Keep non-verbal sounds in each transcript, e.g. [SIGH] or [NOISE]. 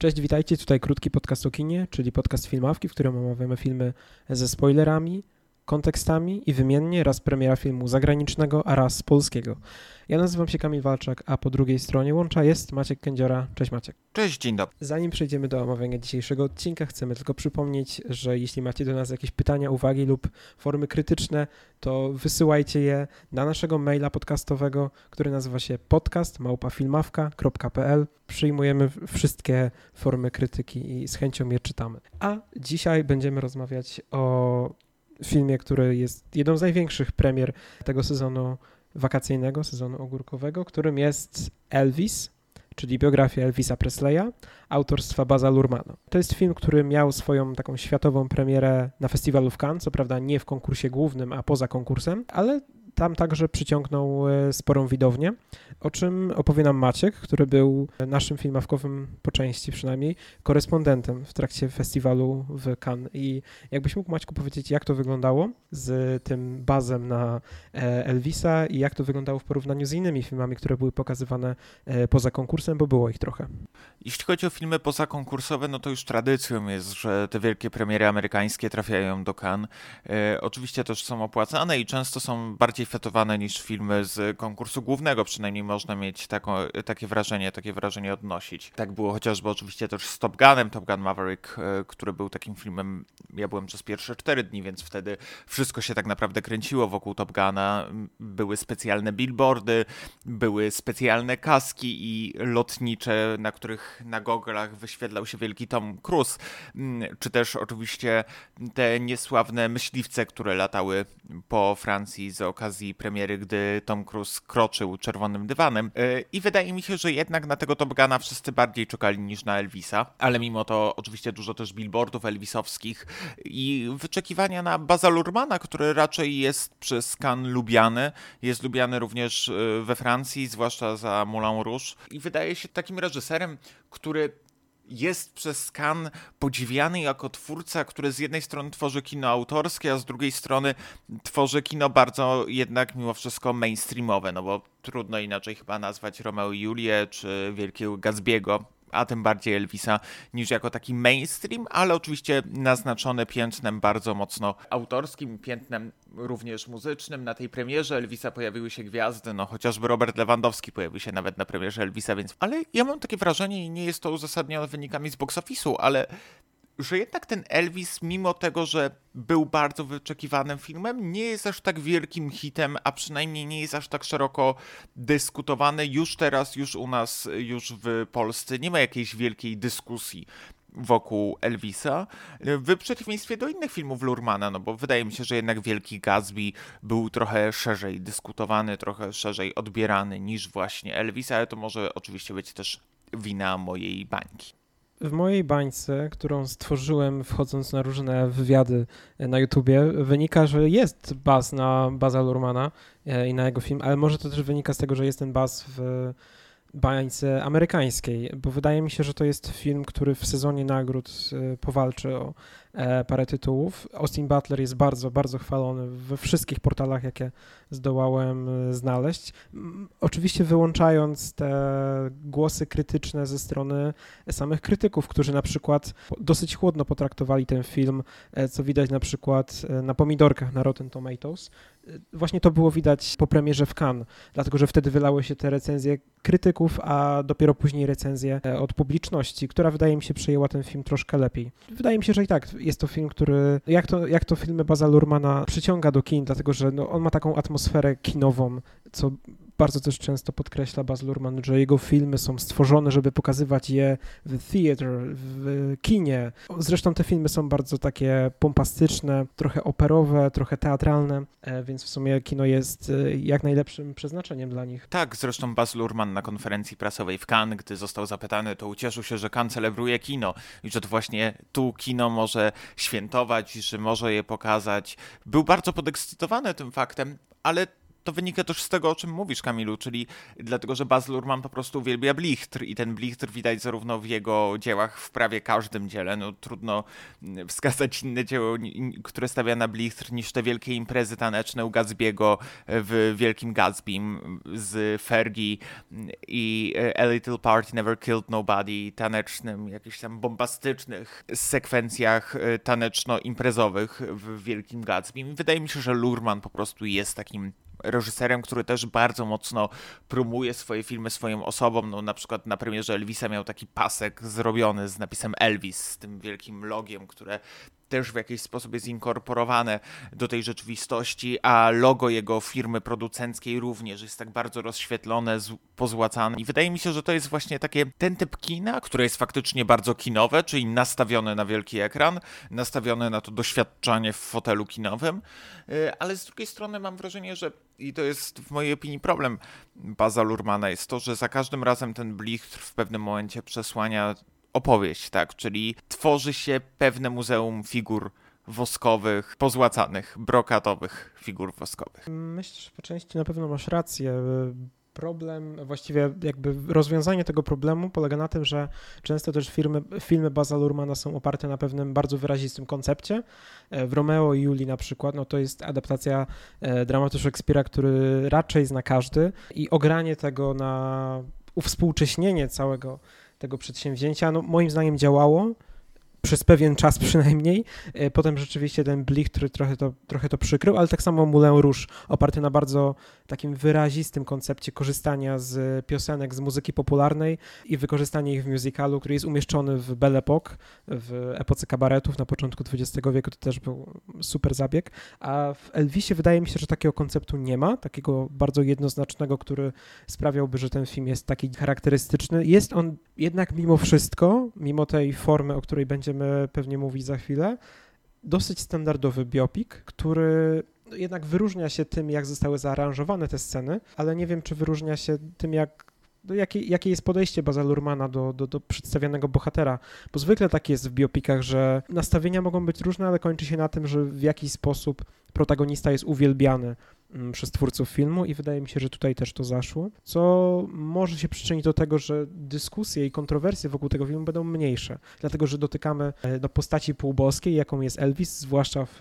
Cześć, witajcie. Tutaj krótki podcast o kinie, czyli podcast filmawki, w którym omawiamy filmy ze spoilerami, kontekstami i wymiennie raz premiera filmu zagranicznego, a raz polskiego. Ja nazywam się Kamil Walczak, a po drugiej stronie łącza jest Maciek Kędziora. Cześć Maciek. Cześć, dzień dobry. Zanim przejdziemy do omawiania dzisiejszego odcinka, chcemy tylko przypomnieć, że jeśli macie do nas jakieś pytania, uwagi lub formy krytyczne, to wysyłajcie je na naszego maila podcastowego, który nazywa się podcast.małpafilmawka.pl. Przyjmujemy wszystkie formy krytyki i z chęcią je czytamy. A dzisiaj będziemy rozmawiać o filmie, który jest jedną z największych premier tego sezonu wakacyjnego, sezonu ogórkowego, którym jest Elvis, czyli biografia Elvisa Presleya, autorstwa Baza Lurmana. To jest film, który miał swoją taką światową premierę na festiwalu w Cannes, co prawda nie w konkursie głównym, a poza konkursem, ale tam także przyciągnął e, sporą widownię, o czym opowie nam Maciek, który był naszym filmawkowym, po części przynajmniej, korespondentem w trakcie festiwalu w Cannes. I jakbyś mógł Maćku powiedzieć, jak to wyglądało z tym bazem na e, Elvisa i jak to wyglądało w porównaniu z innymi filmami, które były pokazywane e, poza konkursem, bo było ich trochę. Jeśli chodzi o filmy pozakonkursowe, no to już tradycją jest, że te wielkie premiery amerykańskie trafiają do Cannes. Oczywiście też są opłacane i często są bardziej fetowane niż filmy z konkursu głównego, przynajmniej można mieć taką, takie wrażenie, takie wrażenie odnosić. Tak było chociażby oczywiście też z Top Gunem, Top Gun Maverick, e, który był takim filmem, ja byłem przez pierwsze cztery dni, więc wtedy wszystko się tak naprawdę kręciło wokół Top Guna. Były specjalne billboardy, były specjalne kaski i lotnicze, na których na goglach wyświetlał się wielki Tom Cruise, mm, czy też oczywiście te niesławne myśliwce, które latały po Francji z okazji premiery, gdy Tom Cruise kroczył czerwonym dywanem. E, I wydaje mi się, że jednak na tego Top wszyscy bardziej czekali niż na Elvisa, ale mimo to oczywiście dużo też billboardów elvisowskich i wyczekiwania na Baza Lurmana, który raczej jest przez Cannes lubiany, jest lubiany również e, we Francji, zwłaszcza za Moulin Rouge i wydaje się takim reżyserem, który jest przez Cannes podziwiany jako twórca, który z jednej strony tworzy kino autorskie, a z drugiej strony tworzy kino bardzo jednak mimo wszystko mainstreamowe, no bo trudno inaczej chyba nazwać Romeo i Julię czy Wielkiego Gatsby'ego a tym bardziej Elvisa, niż jako taki mainstream, ale oczywiście naznaczony piętnem bardzo mocno autorskim, piętnem również muzycznym. Na tej premierze Elvisa pojawiły się gwiazdy, no chociażby Robert Lewandowski pojawił się nawet na premierze Elvisa, więc... Ale ja mam takie wrażenie i nie jest to uzasadnione wynikami z box office'u, ale że jednak ten Elvis, mimo tego, że był bardzo wyczekiwanym filmem, nie jest aż tak wielkim hitem, a przynajmniej nie jest aż tak szeroko dyskutowany już teraz, już u nas, już w Polsce. Nie ma jakiejś wielkiej dyskusji wokół Elvisa, w przeciwieństwie do innych filmów Lurmana, no bo wydaje mi się, że jednak Wielki Gatsby był trochę szerzej dyskutowany, trochę szerzej odbierany niż właśnie Elvis, ale to może oczywiście być też wina mojej bańki w mojej bańce, którą stworzyłem wchodząc na różne wywiady na YouTubie, wynika, że jest baz na Baza Lurmana e, i na jego film, ale może to też wynika z tego, że jest ten baz w bańce amerykańskiej, bo wydaje mi się, że to jest film, który w sezonie nagród e, powalczy o E, parę tytułów. Austin Butler jest bardzo, bardzo chwalony we wszystkich portalach, jakie zdołałem e, znaleźć. Oczywiście wyłączając te głosy krytyczne ze strony samych krytyków, którzy na przykład dosyć chłodno potraktowali ten film, e, co widać na przykład na pomidorkach na Rotten Tomatoes. Właśnie to było widać po premierze w Cannes, dlatego że wtedy wylały się te recenzje krytyków, a dopiero później recenzje od publiczności, która wydaje mi się przejęła ten film troszkę lepiej. Wydaje mi się, że i tak jest to film, który, jak to, jak to filmy Baza Lurmana przyciąga do kin, dlatego że no, on ma taką atmosferę kinową, co bardzo też często podkreśla Baz Luhrmann, że jego filmy są stworzone, żeby pokazywać je w theater, w kinie. Zresztą te filmy są bardzo takie pompastyczne, trochę operowe, trochę teatralne, e, więc w sumie kino jest e, jak najlepszym przeznaczeniem dla nich. Tak, zresztą Baz Luhrmann na konferencji prasowej w Cannes, gdy został zapytany, to ucieszył się, że Cannes celebruje kino i że to właśnie tu kino może świętować, że może je pokazać. Był bardzo podekscytowany tym faktem, ale to wynika też z tego, o czym mówisz, Kamilu, czyli dlatego, że Baz Luhrmann po prostu uwielbia blichtr i ten blichtr widać zarówno w jego dziełach, w prawie każdym dziele. No, trudno mm, wskazać inne dzieło, które stawia na blichtr niż te wielkie imprezy taneczne u Gatsby'ego w Wielkim Gatsby z Fergie i A Little Party Never Killed Nobody, tanecznym, jakichś tam bombastycznych sekwencjach e, taneczno-imprezowych w Wielkim Gatsby. Wydaje mi się, że Lurman po prostu jest takim reżyserem, który też bardzo mocno promuje swoje filmy swoją osobą. No, na przykład na premierze Elvisa miał taki pasek zrobiony z napisem Elvis, z tym wielkim logiem, które też w jakiś sposób jest inkorporowane do tej rzeczywistości, a logo jego firmy producenckiej również jest tak bardzo rozświetlone, pozłacane. I wydaje mi się, że to jest właśnie takie ten typ kina, które jest faktycznie bardzo kinowe, czyli nastawione na wielki ekran, nastawione na to doświadczanie w fotelu kinowym, y, ale z drugiej strony mam wrażenie, że i to jest w mojej opinii problem Baza Lurmana, jest to, że za każdym razem ten blichtr w pewnym momencie przesłania opowieść, tak? Czyli tworzy się pewne muzeum figur woskowych, pozłacanych, brokatowych figur woskowych. Myślę, że po części na pewno masz rację. Problem, właściwie jakby rozwiązanie tego problemu polega na tym, że często też firmy, filmy Baza Lurmana są oparte na pewnym bardzo wyrazistym koncepcie. E, w Romeo i Julii na przykład, no to jest adaptacja e, dramatu Szekspira, który raczej zna każdy i ogranie tego na uwspółcześnienie całego tego przedsięwzięcia, no moim zdaniem działało przez pewien czas [LAUGHS] przynajmniej. E, potem rzeczywiście ten blik, który trochę to, trochę to przykrył, ale tak samo Moulin Rouge, oparty na bardzo takim wyrazistym koncepcie korzystania z piosenek, z muzyki popularnej i wykorzystania ich w musicalu, który jest umieszczony w Belle Époque, w epoce kabaretów na początku XX wieku, to też był super zabieg. A w Elvisie wydaje mi się, że takiego konceptu nie ma, takiego bardzo jednoznacznego, który sprawiałby, że ten film jest taki charakterystyczny. Jest on jednak mimo wszystko, mimo tej formy, o której będzie będziemy pewnie mówić za chwilę, dosyć standardowy biopik, który jednak wyróżnia się tym, jak zostały zaaranżowane te sceny, ale nie wiem, czy wyróżnia się tym, jak jakie, jakie jest podejście Baza Lurmana do, do, do przedstawianego bohatera, bo zwykle tak jest w biopikach, że nastawienia mogą być różne, ale kończy się na tym, że w jakiś sposób protagonista jest uwielbiany przez twórców filmu i wydaje mi się, że tutaj też to zaszło, co może się przyczynić do tego, że dyskusje i kontrowersje wokół tego filmu będą mniejsze, dlatego że dotykamy e, do postaci półboskiej, jaką jest Elvis, zwłaszcza w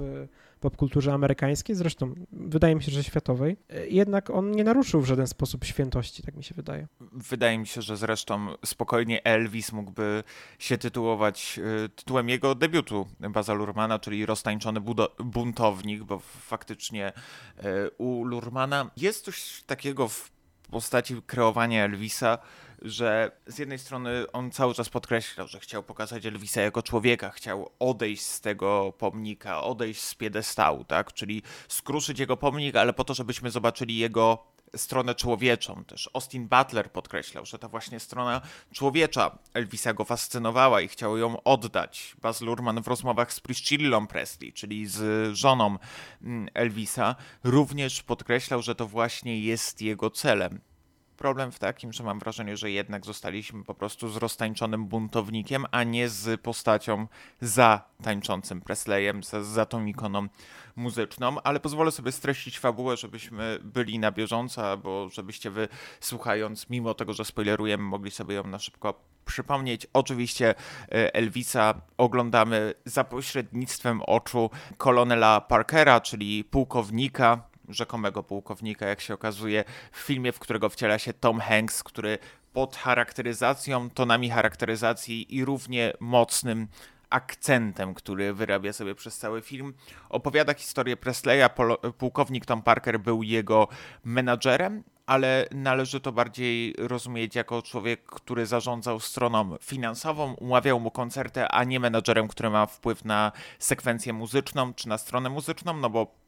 popkulturze amerykańskiej, zresztą wydaje mi się, że światowej, e, jednak on nie naruszył w żaden sposób świętości, tak mi się wydaje. Wydaje mi się, że zresztą spokojnie Elvis mógłby się tytułować e, tytułem jego debiutu Baza Lurmana, czyli Roztańczony buntownik, bo faktycznie e, u Lurmana jest coś takiego w postaci kreowania Elvisa, że z jednej strony on cały czas podkreślał, że chciał pokazać Elvisa jako człowieka, chciał odejść z tego pomnika, odejść z piedestału, tak? Czyli skruszyć jego pomnik, ale po to, żebyśmy zobaczyli jego stronę człowieczą. Też Austin Butler podkreślał, że ta właśnie strona człowiecza Elvisa go fascynowała i chciał ją oddać. Baz Luhrmann w rozmowach z Priscillą Presley, czyli z żoną mm, Elvisa, również podkreślał, że to właśnie jest jego celem. Problem w takim, że mam wrażenie, że jednak zostaliśmy po prostu z roztańczonym buntownikiem, a nie z postacią za tańczącym Presleyem, za, za tą ikoną muzyczną, ale pozwolę sobie streścić fabułę, żebyśmy byli na bieżąco, albo żebyście wy słuchając, mimo tego, że spoilerujemy, mogli sobie ją na szybko przypomnieć. Oczywiście e, Elvisa oglądamy za pośrednictwem oczu kolonela Parkera, czyli pułkownika, rzekomego pułkownika, jak się okazuje, w filmie, w którego wciela się Tom Hanks, który pod charakteryzacją, tonami charakteryzacji i równie mocnym akcentem, który wyrabia sobie przez cały film, opowiada historię Presleya. Pułkownik Tom Parker był jego menadżerem, ale należy to bardziej rozumieć jako człowiek, który zarządzał stroną finansową, umawiał mu koncerty, a nie menadżerem, który ma wpływ na sekwencję muzyczną czy na stronę muzyczną, no bo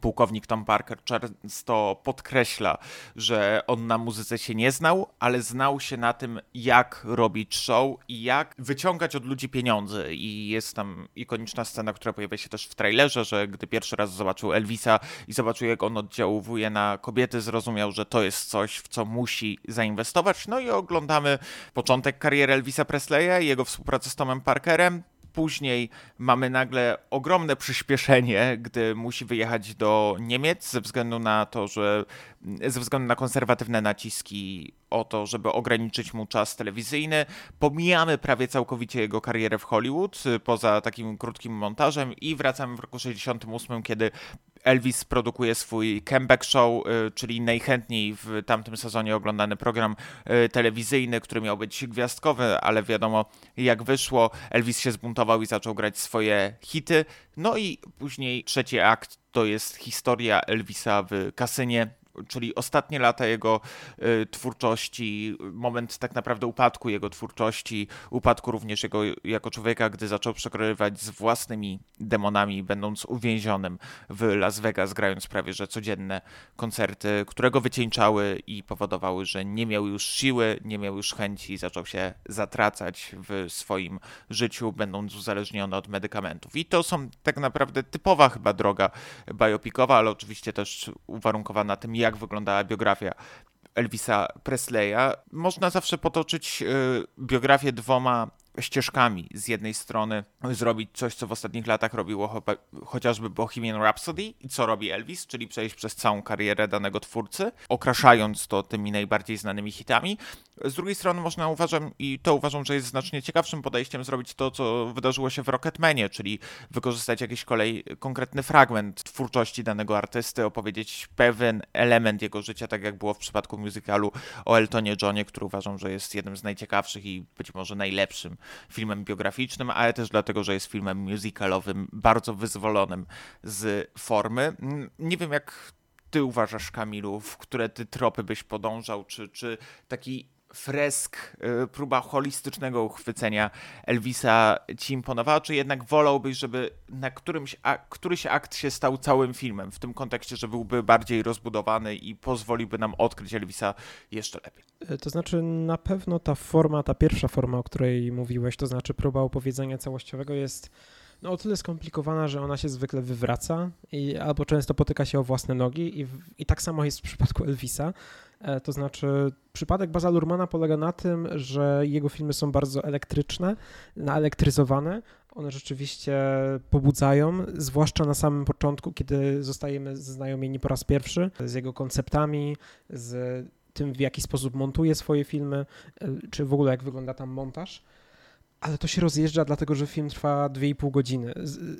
Pułkownik Tom Parker często podkreśla, że on na muzyce się nie znał, ale znał się na tym, jak robić show i jak wyciągać od ludzi pieniądze. I jest tam ikoniczna scena, która pojawia się też w trailerze, że gdy pierwszy raz zobaczył Elvisa i zobaczył, jak on oddziałuje na kobiety, zrozumiał, że to jest coś, w co musi zainwestować. No i oglądamy początek kariery Elvisa Presleya i jego współpracę z Tomem Parkerem Później mamy nagle ogromne przyspieszenie, gdy musi wyjechać do Niemiec ze względu na to, że ze względu na konserwatywne naciski o to, żeby ograniczyć mu czas telewizyjny. Pomijamy prawie całkowicie jego karierę w Hollywood, poza takim krótkim montażem i wracamy w roku 68, kiedy Elvis produkuje swój comeback show, y, czyli najchętniej w tamtym sezonie oglądany program y, telewizyjny, który miał być gwiazdkowy, ale wiadomo jak wyszło. Elvis się zbuntował i zaczął grać swoje hity. No i później trzeci akt to jest historia Elvisa w kasynie czyli ostatnie lata jego y, twórczości, moment tak naprawdę upadku jego twórczości, upadku również jego jako człowieka, gdy zaczął przekonywać z własnymi demonami, będąc uwięzionym w Las Vegas, grając prawie że codzienne koncerty, które go wycieńczały i powodowały, że nie miał już siły, nie miał już chęci, zaczął się zatracać w swoim życiu, będąc uzależniony od medykamentów. I to są tak naprawdę typowa chyba droga biopicowa, ale oczywiście też uwarunkowana tym, jak wyglądała biografia Elvisa Presleya. Można zawsze potoczyć y, biografię dwoma ścieżkami. Z jednej strony zrobić coś, co w ostatnich latach robiło chociażby Bohemian Rhapsody i co robi Elvis, czyli przejść przez całą karierę danego twórcy, okraszając to tymi najbardziej znanymi hitami. Z drugiej strony można uważam, i to uważam, że jest znacznie ciekawszym podejściem, zrobić to, co wydarzyło się w Rocketmanie, czyli wykorzystać jakiś kolej konkretny fragment twórczości danego artysty, opowiedzieć pewien element jego życia, tak jak było w przypadku musicalu o Eltonie Johnie, który uważam, że jest jednym z najciekawszych i być może najlepszym filmem biograficznym, ale też dlatego, że jest filmem musicalowym, bardzo wyzwolonym z formy. Nie wiem, jak ty uważasz, Kamilu, w które ty tropy byś podążał, czy, czy taki fresk, y, próba holistycznego uchwycenia Elvisa ci imponowała, czy jednak wolałbyś, żeby na którymś, a, któryś akt się stał całym filmem, w tym kontekście, że byłby bardziej rozbudowany i pozwoliłby nam odkryć Elvisa jeszcze lepiej? E, to znaczy na pewno ta forma, ta pierwsza forma, o której mówiłeś, to znaczy próba opowiedzenia całościowego jest no, o tyle skomplikowana, że ona się zwykle wywraca i albo często potyka się o własne nogi i, i tak samo jest w przypadku Elvisa. E, to znaczy przypadek Baza Lurmana polega na tym, że jego filmy są bardzo elektryczne, naelektryzowane. One rzeczywiście pobudzają, zwłaszcza na samym początku, kiedy zostajemy znajomieni po raz pierwszy z jego konceptami, z tym, w jaki sposób montuje swoje filmy, e, czy w ogóle jak wygląda tam montaż ale to się rozjeżdża, dlatego że film trwa 2,5 godziny.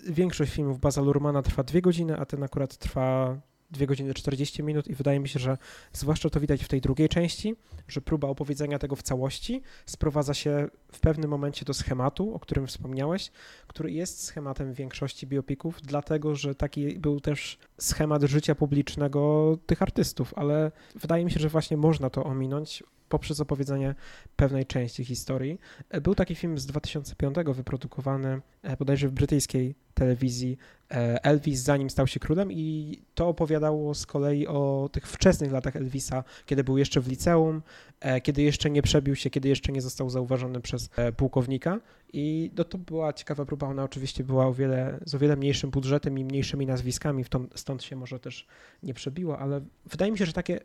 Większość filmów Baza Lurmana trwa 2 godziny, a ten akurat trwa 2 godziny 40 minut i wydaje mi się, że zwłaszcza to widać w tej drugiej części, że próba opowiedzenia tego w całości sprowadza się w pewnym momencie do schematu, o którym wspomniałeś, który jest schematem większości biopików, dlatego że taki był też schemat życia publicznego tych artystów, ale wydaje mi się, że właśnie można to ominąć poprzez opowiedzenie pewnej części historii. E, był taki film z 2005 wyprodukowany e, bodajże w brytyjskiej telewizji e, Elvis zanim stał się królem i to opowiadało z kolei o tych wczesnych latach Elvisa, kiedy był jeszcze w liceum, kiedy jeszcze nie przebił się, kiedy jeszcze nie został zauważony przez pułkownika i no, to była ciekawa próba, ona oczywiście była o wiele, z o wiele mniejszym budżetem i mniejszymi nazwiskami, stąd się może też nie przebiło, ale wydaje mi się, że takie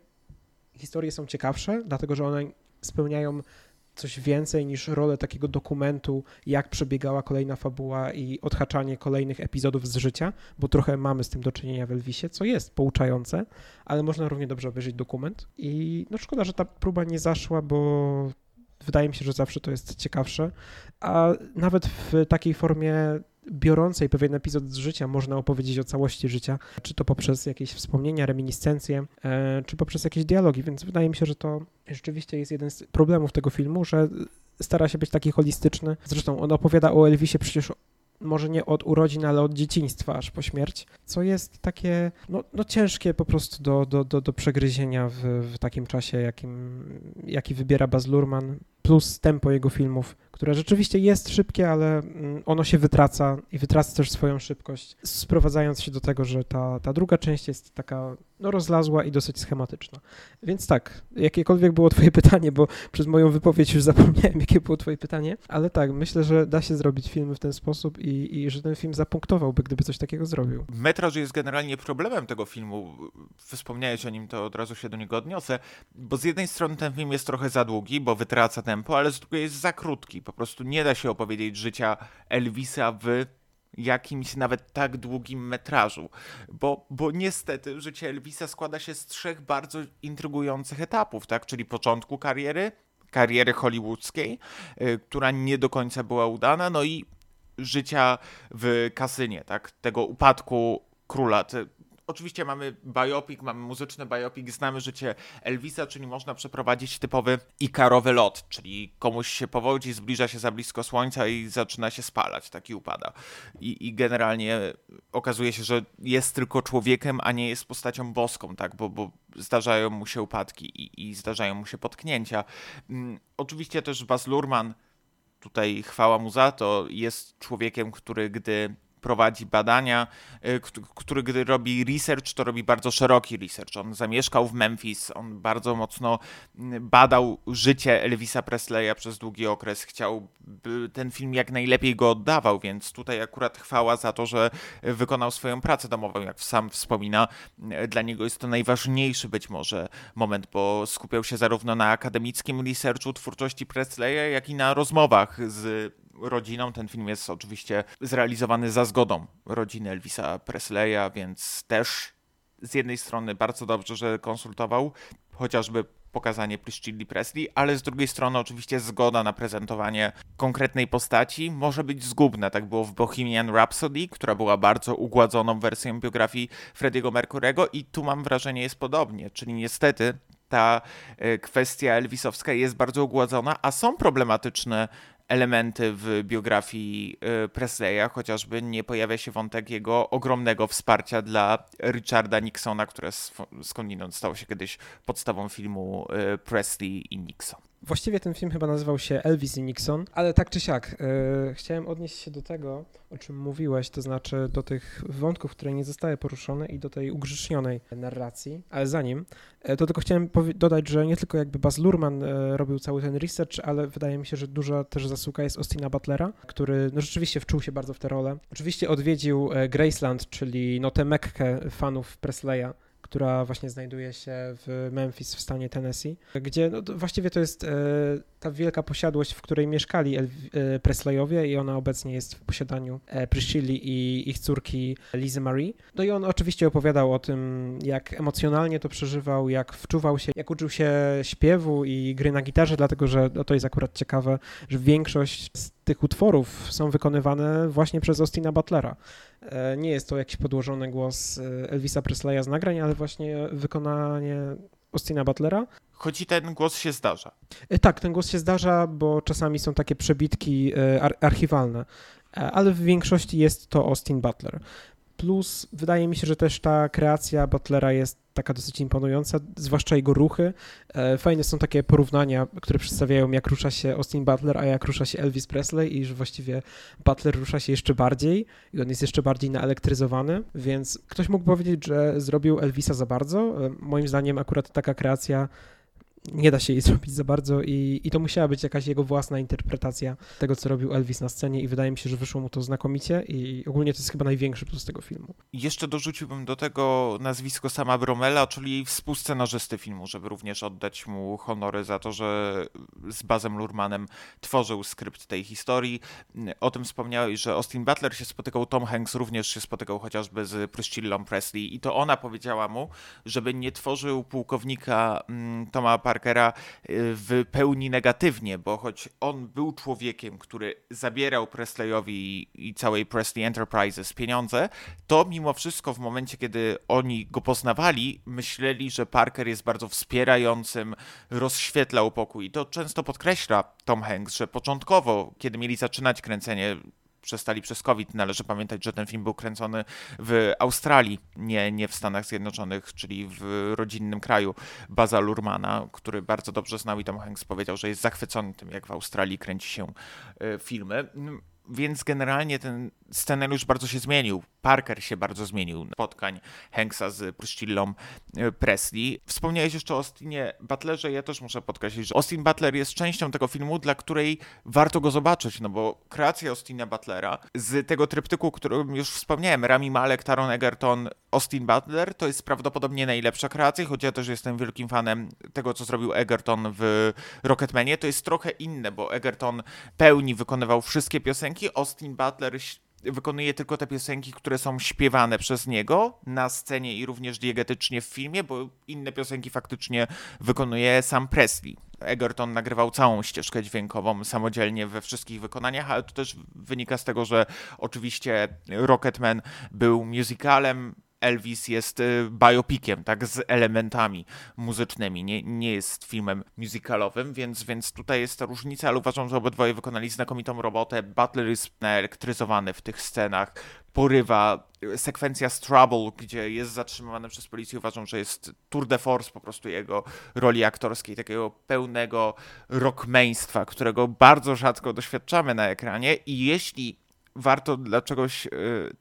historie są ciekawsze, dlatego że one spełniają coś więcej niż rolę takiego dokumentu, jak przebiegała kolejna fabuła i odhaczanie kolejnych epizodów z życia, bo trochę mamy z tym do czynienia w Elvisie, co jest pouczające, ale można równie dobrze obejrzeć dokument. I no szkoda, że ta próba nie zaszła, bo wydaje mi się, że zawsze to jest ciekawsze, a nawet w takiej formie biorącej pewien epizod z życia można opowiedzieć o całości życia, czy to poprzez jakieś wspomnienia, reminiscencje, e, czy poprzez jakieś dialogi, więc wydaje mi się, że to rzeczywiście jest jeden z problemów tego filmu, że stara się być taki holistyczny. Zresztą on opowiada o Elvisie przecież może nie od urodzin, ale od dzieciństwa aż po śmierć, co jest takie no, no ciężkie po prostu do, do, do, do przegryzienia w, w takim czasie, jakim, jaki wybiera Baz Luhrmann, plus tempo jego filmów, które rzeczywiście jest szybkie, ale mm, ono się wytraca i wytraca też swoją szybkość, sprowadzając się do tego, że ta, ta druga część jest taka no, rozlazła i dosyć schematyczna. Więc tak, jakiekolwiek było twoje pytanie, bo przez moją wypowiedź już zapomniałem, jakie było twoje pytanie, ale tak, myślę, że da się zrobić filmy w ten sposób i, i że ten film zapunktowałby, gdyby coś takiego zrobił. Metraż jest generalnie problemem tego filmu. Wspomniałeś o nim, to od razu się do niego odniosę, bo z jednej strony ten film jest trochę za długi, bo wytraca tempo, ale z drugiej jest za krótki Po prostu nie da się opowiedzieć życia Elvisa w jakimś nawet tak długim metrażu, bo, bo niestety życie Elvisa składa się z trzech bardzo intrygujących etapów, tak? Czyli początku kariery, kariery hollywoodzkiej, y, która nie do końca była udana, no i życia w kasynie, tak? Tego upadku króla. Oczywiście mamy biopic, mamy muzyczny biopic, znamy życie Elvisa, czyli można przeprowadzić typowy ikarowy lot, czyli komuś się powodzi, zbliża się za blisko słońca i zaczyna się spalać, taki upada. I, i generalnie okazuje się, że jest tylko człowiekiem, a nie jest postacią boską, tak, bo, bo zdarzają mu się upadki i, i zdarzają mu się potknięcia. Hmm, oczywiście też Baz Luhrmann, tutaj chwała mu za to, jest człowiekiem, który gdy prowadzi badania, y, który gdy robi research, to robi bardzo szeroki research. On zamieszkał w Memphis, on bardzo mocno mm, badał życie Elvisa Presleya przez długi okres, chciał, ten film jak najlepiej go oddawał, więc tutaj akurat chwała za to, że wykonał swoją pracę domową, jak sam wspomina. Dla niego jest to najważniejszy być może moment, bo skupiał się zarówno na akademickim researchu twórczości Presleya, jak i na rozmowach z rodziną. Ten film jest oczywiście zrealizowany za zgodą rodziny Elvisa Presleya, więc też z jednej strony bardzo dobrze, że konsultował chociażby pokazanie Priscilli Presley, ale z drugiej strony oczywiście zgoda na prezentowanie konkretnej postaci może być zgubna. Tak było w Bohemian Rhapsody, która była bardzo ugładzoną wersją biografii Frediego Mercurego i tu mam wrażenie jest podobnie, czyli niestety ta e, kwestia Elvisowska jest bardzo ugładzona, a są problematyczne elementy w biografii y, Presleya, chociażby nie pojawia się wątek jego ogromnego wsparcia dla Richarda Nixona, które skądinąd stało się kiedyś podstawą filmu y, Presley i Nixon. Właściwie ten film chyba nazywał się Elvis i Nixon, ale tak czy siak, yy, chciałem odnieść się do tego, o czym mówiłeś, to znaczy do tych wątków, które nie zostały poruszone i do tej ugrzecznionej narracji, ale zanim, yy, to tylko chciałem dodać, że nie tylko jakby Baz Luhrmann yy, robił cały ten research, ale wydaje mi się, że duża też zasługa jest Austina Butlera, który no, rzeczywiście wczuł się bardzo w tę rolę. Oczywiście odwiedził Graceland, czyli no tę mekkę fanów Presleya, która właśnie znajduje się w Memphis w stanie Tennessee, gdzie no, właściwie to jest e, ta wielka posiadłość, w której mieszkali e, Presleyowie i ona obecnie jest w posiadaniu e, Priscilli i ich córki Lizy Marie. No i on oczywiście opowiadał o tym, jak emocjonalnie to przeżywał, jak wczuwał się, jak uczył się śpiewu i gry na gitarze, dlatego że no, to jest akurat ciekawe, że większość z tych utworów są wykonywane właśnie przez Austina Butlera. E, nie jest to jakiś podłożony głos e, Elvisa Presleya z nagrań, ale właśnie wykonanie Austina Butlera. Choć i ten głos się zdarza. E, tak, ten głos się zdarza, bo czasami są takie przebitki archiwalne, ale w większości jest to Austin Butler. Plus wydaje mi się, że też ta kreacja Butlera jest taka dosyć imponująca, zwłaszcza jego ruchy. E, fajne są takie porównania, które przedstawiają, jak rusza się Austin Butler, a jak rusza się Elvis Presley i że właściwie Butler rusza się jeszcze bardziej i on jest jeszcze bardziej naelektryzowany, więc ktoś mógł powiedzieć, że zrobił Elvisa za bardzo. E, moim zdaniem akurat taka kreacja nie da się jej [LAUGHS] zrobić za bardzo i, i to musiała być jakaś jego własna interpretacja tego, co robił Elvis na scenie i wydaje mi się, że wyszło mu to znakomicie i ogólnie to jest chyba największy plus tego filmu. Jeszcze dorzuciłbym do tego nazwisko sama Bromela, czyli współscenarzysty filmu, żeby również oddać mu honory za to, że z Bazem Lurmanem tworzył skrypt tej historii. O tym wspomniałeś, że Austin Butler się spotykał, Tom Hanks również się spotykał chociażby z Priscillą Presley i to ona powiedziała mu, żeby nie tworzył pułkownika mm, Toma Parkera y, w pełni negatywnie, bo choć on był człowiekiem, który zabierał Presleyowi i całej Presley Enterprises pieniądze, to mimo wszystko w momencie, kiedy oni go poznawali, myśleli, że Parker jest bardzo wspierającym, rozświetlał pokój. I to często podkreśla Tom Hanks, że początkowo, kiedy mieli zaczynać kręcenie przestali przez COVID. Należy pamiętać, że ten film był kręcony w Australii, nie, nie w Stanach Zjednoczonych, czyli w rodzinnym kraju Baza Lurmana, który bardzo dobrze znał i Tom Hanks powiedział, że jest zachwycony tym, jak w Australii kręci się e, filmy. Więc generalnie ten scenariusz bardzo się zmienił. Parker się bardzo zmienił. Spotkań Hanksa z Priscillą e, Presley. Wspomniałeś jeszcze o Austinie Butlerze. Ja też muszę podkreślić, że Austin Butler jest częścią tego filmu, dla której warto go zobaczyć, no bo kreacja Austina Butlera z tego tryptyku, o którym już wspomniałem, Rami Malek, Taron Egerton, Austin Butler, to jest prawdopodobnie najlepsza kreacja, choć ja też jestem wielkim fanem tego, co zrobił Egerton w Rocketmanie. To jest trochę inne, bo Egerton pełni wykonywał wszystkie piosenki, Austin Butler wykonuje tylko te piosenki, które są śpiewane przez niego na scenie i również diegetycznie w filmie, bo inne piosenki faktycznie wykonuje sam Presley. Egerton nagrywał całą ścieżkę dźwiękową samodzielnie we wszystkich wykonaniach, ale to też wynika z tego, że oczywiście Rocketman był musicalem, Elvis jest y, biopikiem, tak, z elementami muzycznymi, nie, nie jest filmem musicalowym, więc, więc tutaj jest ta różnica, ale uważam, że obydwoje wykonali znakomitą robotę. Butler jest naelektryzowany w tych scenach, porywa. Sekwencja z Trouble, gdzie jest zatrzymywany przez policję, uważam, że jest tour de force po prostu jego roli aktorskiej, takiego pełnego rockmeństwa, którego bardzo rzadko doświadczamy na ekranie i jeśli warto dla czegoś y,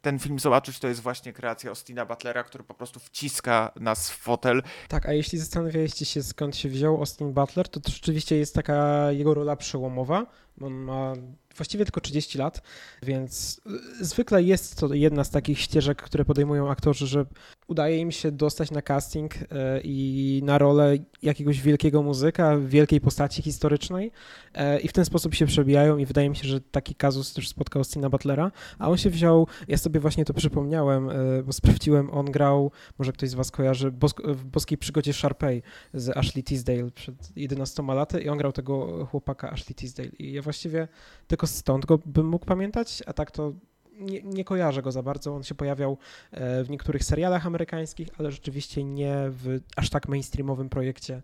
ten film zobaczyć, to jest właśnie kreacja Austina Butlera, który po prostu wciska nas w fotel. Tak, a jeśli zastanawialiście się skąd się wziął Austin Butler, to, to rzeczywiście jest taka jego rola przełomowa. On ma właściwie tylko 30 lat, więc zwykle jest to jedna z takich ścieżek, które podejmują aktorzy, że udaje im się dostać na casting e, i na rolę jakiegoś wielkiego muzyka, wielkiej postaci historycznej e, i w ten sposób się przebijają i wydaje mi się, że taki kazus też spotkał Stina Butlera, a on się wziął, ja sobie właśnie to przypomniałem, e, bo sprawdziłem, on grał, może ktoś z was kojarzy, w Boskiej Przygodzie Sharpay z Ashley Tisdale przed 11 laty i on grał tego chłopaka Ashley Tisdale. I ja właściwie tylko stąd go bym mógł pamiętać, a tak to nie, nie, kojarzę go za bardzo. On się pojawiał e, w niektórych serialach amerykańskich, ale rzeczywiście nie w aż tak mainstreamowym projekcie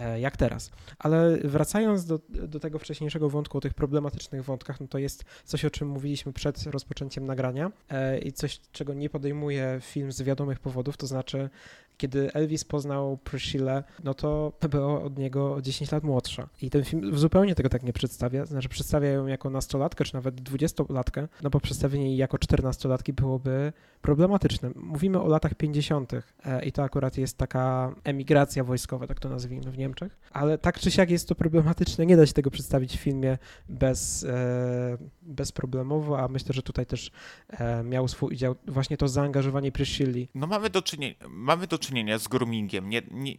e, jak teraz. Ale wracając do, do tego wcześniejszego wątku, o tych problematycznych wątkach, no to jest coś, o czym mówiliśmy przed rozpoczęciem nagrania e, i coś, czego nie podejmuje film z wiadomych powodów, to znaczy kiedy Elvis poznał Priscilla, no to była od niego 10 lat młodsza. I ten film zupełnie tego tak nie przedstawia, znaczy przedstawia ją jako nastolatkę, czy nawet dwudziestolatkę, no bo przedstawienie jej jako czternastolatki byłoby problematyczne. Mówimy o latach 50. E, i to akurat jest taka emigracja wojskowa, tak to nazwijmy w Niemczech, ale tak czy siak jest to problematyczne, nie da się tego przedstawić w filmie bez, e, bezproblemowo, a myślę, że tutaj też e, miał swój udział właśnie to zaangażowanie Priscilli. No mamy do czynienia, mamy do czynienia z groomingiem, nie, nie,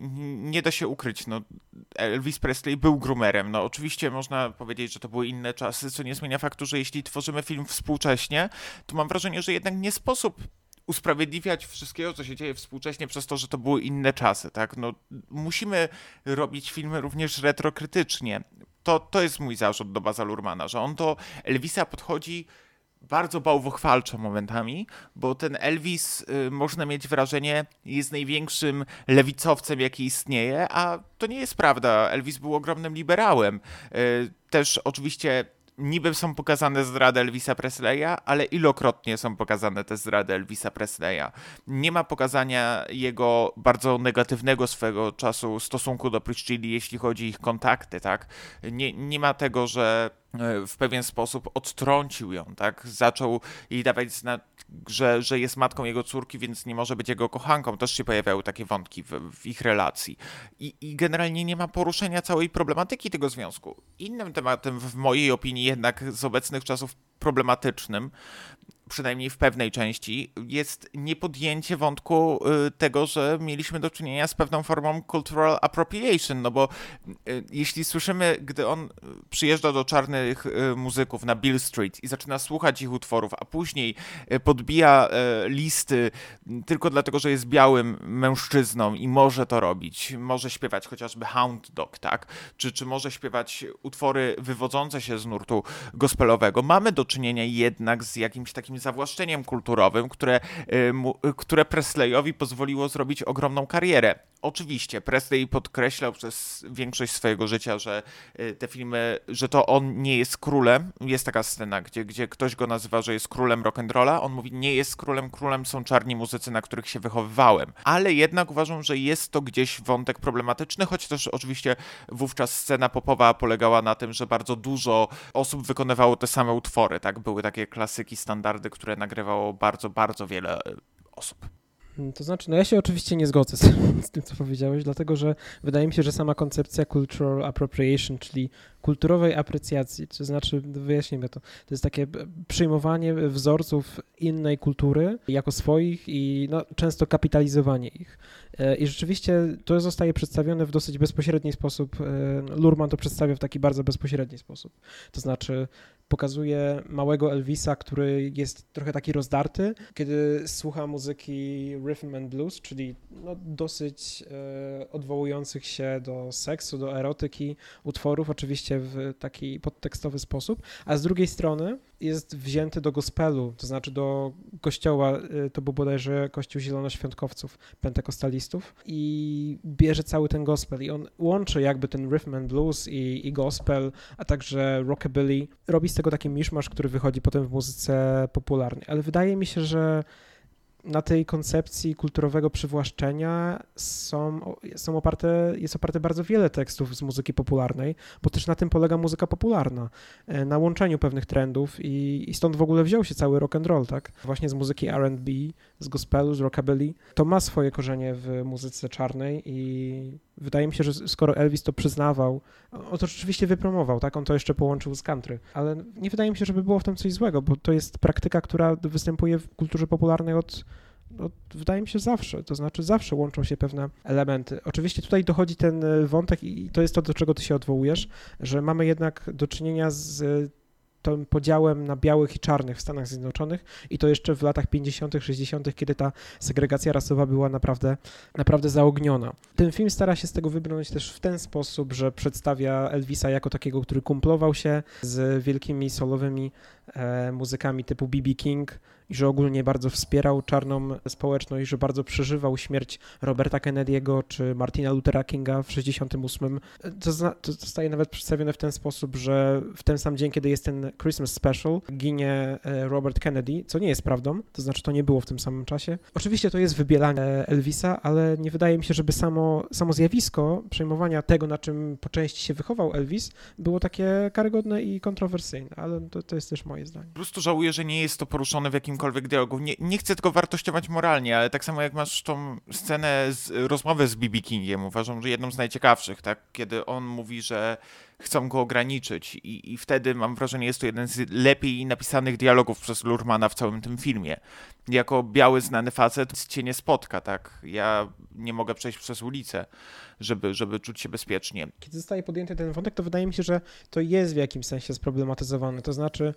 nie da się ukryć, no Elvis Presley był groomerem, no oczywiście można powiedzieć, że to były inne czasy, co nie zmienia faktu, że jeśli tworzymy film współcześnie, to mam wrażenie, że jednak nie sposób usprawiedliwiać wszystkiego, co się dzieje współcześnie przez to, że to były inne czasy, tak? No, musimy robić filmy również retrokrytycznie. To, to jest mój zarzut do Baza Lurmana, że on do Elvisa podchodzi bardzo bałwochwalczo momentami, bo ten Elvis, y, można mieć wrażenie, jest największym lewicowcem, jaki istnieje, a to nie jest prawda. Elvis był ogromnym liberałem. Y, też oczywiście niby są pokazane zdrady Elvisa Presleya, ale ilokrotnie są pokazane te zdrady Elvisa Presleya. Nie ma pokazania jego bardzo negatywnego swego czasu stosunku do Priscilli, jeśli chodzi o ich kontakty, tak? Nie, nie ma tego, że w pewien sposób odtrącił ją, tak? Zaczął jej dawać znać, że, że jest matką jego córki, więc nie może być jego kochanką. Też się pojawiały takie wątki w, w ich relacji. I, I, generalnie nie ma poruszenia całej problematyki tego związku. Innym tematem, w mojej opinii, jednak z obecnych czasów problematycznym, przynajmniej w pewnej części, jest niepodjęcie wątku y, tego, że mieliśmy do czynienia z pewną formą cultural appropriation, no bo y, jeśli słyszymy, gdy on przyjeżdża do czarnych y, muzyków na Bill Street i zaczyna słuchać ich utworów, a później podbija listy tylko dlatego, że jest białym mężczyzną i może to robić, może śpiewać chociażby Hound Dog, tak? Czy, czy może śpiewać utwory wywodzące się z nurtu gospelowego, mamy do czynienia jednak z jakimś takim zawłaszczeniem kulturowym, które, y, które Presleyowi pozwoliło zrobić ogromną karierę. Oczywiście, Presley podkreślał przez większość swojego życia, że y, te filmy, że to on nie jest królem. Jest taka scena, gdzie, gdzie ktoś go nazywa, że jest królem rock'n'rolla. On mówi, nie jest królem, królem są czarni muzycy, na których się wychowywałem. Ale jednak uważam, że jest to gdzieś wątek problematyczny, choć też oczywiście wówczas scena popowa polegała na tym, że bardzo dużo osób wykonywało te same utwory, tak? Były takie klasyki, standardy które nagrywało bardzo, bardzo wiele osób. Mm, to znaczy, no ja się oczywiście nie zgodzę z, [LAUGHS] z, tym, co powiedziałeś, dlatego że wydaje mi się, że sama koncepcja cultural appropriation, czyli kulturowej aprecjacji, to znaczy, wyjaśnijmy to, to jest takie przyjmowanie wzorców innej kultury jako swoich i no, często kapitalizowanie ich. E, I rzeczywiście to zostaje przedstawione w dosyć bezpośredni sposób. E, Lurman to przedstawia w taki bardzo bezpośredni sposób. To znaczy, pokazuje małego Elvisa, który jest trochę taki rozdarty, kiedy słucha muzyki rhythm and blues, czyli no, dosyć e, odwołujących się do seksu, do erotyki utworów, oczywiście w taki podtekstowy sposób, a z drugiej strony jest wzięty do gospelu, to znaczy do kościoła, y, to był bodajże kościół zielonoświątkowców, pentekostalistów i bierze cały ten gospel i on łączy jakby ten rhythm and blues i, i gospel, a także rockabilly. Robi z tego taki miszmasz, który wychodzi potem w muzyce popularnej, ale wydaje mi się, że na tej koncepcji kulturowego przywłaszczenia są, są oparte, jest oparte bardzo wiele tekstów z muzyki popularnej, bo też na tym polega muzyka popularna, e, na łączeniu pewnych trendów i, i stąd w ogóle wziął się cały rock and roll, tak? Właśnie z muzyki R&B, z gospelu, z rockabilly. To ma swoje korzenie w muzyce czarnej i wydaje mi się, że skoro Elvis to przyznawał, on to rzeczywiście wypromował, tak? On to jeszcze połączył z country, ale nie wydaje mi się, żeby było w tym coś złego, bo to jest praktyka, która występuje w kulturze popularnej od no, wydaje mi się zawsze, to znaczy zawsze łączą się pewne elementy. Oczywiście tutaj dochodzi ten e, wątek i to jest to, do czego ty się odwołujesz, że mamy jednak do czynienia z tym podziałem na białych i czarnych w Stanach Zjednoczonych i to jeszcze w latach 50., 60., kiedy ta segregacja rasowa była naprawdę, naprawdę zaogniona. Ten film stara się z tego wybrnąć też w ten sposób, że przedstawia Elvisa jako takiego, który kumplował się z wielkimi solowymi muzykami typu B.B. King, i że ogólnie bardzo wspierał czarną społeczność, że bardzo przeżywał śmierć Roberta Kennedy'ego czy Martina Luthera Kinga w 68. To, to zostaje nawet przedstawione w ten sposób, że w ten sam dzień, kiedy jest ten Christmas Special, ginie e, Robert Kennedy, co nie jest prawdą, to znaczy to nie było w tym samym czasie. Oczywiście to jest wybielanie Elvisa, ale nie wydaje mi się, żeby samo, samo zjawisko przejmowania tego, na czym po części się wychował Elvis, było takie karygodne i kontrowersyjne, ale to, to jest też moje zdanie. Po prostu żałuję, że nie jest to poruszone w jakim jakimkolwiek dialogu. Nie, nie chcę tego wartościować moralnie, ale tak samo jak masz tą scenę z rozmowy z B.B. Kingiem, uważam, że jedną z najciekawszych, tak? Kiedy on mówi, że chcą go ograniczyć i, i wtedy mam wrażenie, jest to jeden z lepiej napisanych dialogów przez Lurmana w całym tym filmie. Jako biały, znany facet cię nie spotka, tak? Ja nie mogę przejść przez ulicę żeby, żeby czuć się bezpiecznie. Kiedy zostaje podjęty ten wątek, to wydaje mi się, że to jest w jakimś sensie sproblematyzowane. To znaczy,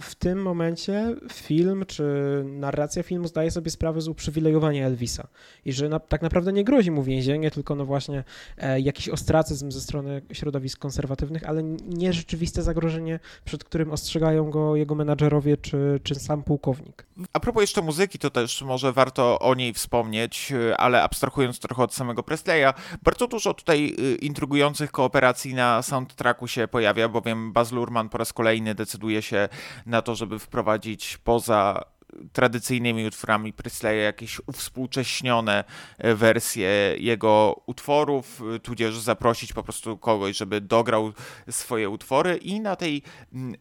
w tym momencie film czy narracja filmu zdaje sobie sprawę z uprzywilejowania Elvisa i że na, tak naprawdę nie grozi mu więzienie, tylko no właśnie e, jakiś ostracyzm ze strony środowisk konserwatywnych, ale nie rzeczywiste zagrożenie, przed którym ostrzegają go jego menadżerowie czy, czy sam pułkownik. A propos jeszcze muzyki, to też może warto o niej wspomnieć, ale abstrahując trochę od samego Presleya, bardzo bardzo dużo tutaj y, intrygujących kooperacji na soundtracku się pojawia, bowiem Baz Luhrmann po raz kolejny decyduje się na to, żeby wprowadzić poza tradycyjnymi utworami Presleya jakieś uwspółcześnione e, wersje jego utworów, e, tudzież zaprosić po prostu kogoś, żeby dograł swoje utwory i na tej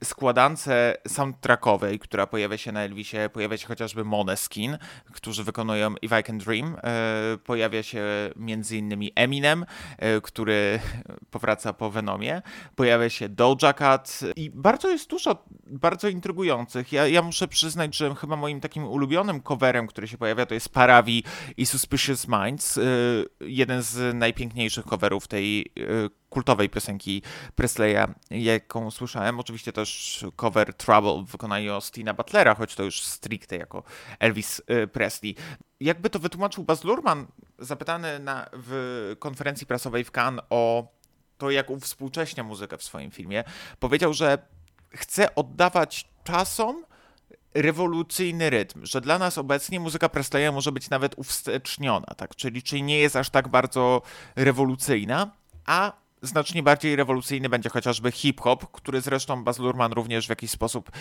składance soundtrackowej, która pojawia się na Elvisie, pojawia się chociażby Moneskin, którzy wykonują If I Can Dream, e, pojawia się między innymi Eminem, który [LAUGHS] powraca po Venomie, pojawia się Doja Cat i bardzo jest dużo bardzo intrygujących. Ja, ja muszę przyznać, że chyba moim takim ulubionym coverem, który się pojawia, to jest Paravi i Suspicious Minds. Y, jeden z najpiękniejszych coverów tej y, kultowej piosenki Presleya, jaką słyszałem. Oczywiście też cover Trouble w wykonaniu Austina Butlera, choć to już stricte jako Elvis y, Presley. Jakby to wytłumaczył Baz Luhrmann, zapytany na, w konferencji prasowej w Cannes o to, jak uwspółcześnia muzykę w swoim filmie, powiedział, że chce oddawać czasom rewolucyjny rytm, że dla nas obecnie muzyka Presleya może być nawet uwsteczniona, tak? czyli, czyli nie jest aż tak bardzo rewolucyjna, a znacznie bardziej rewolucyjny będzie chociażby hip-hop, który zresztą Baz Luhrmann również w jakiś sposób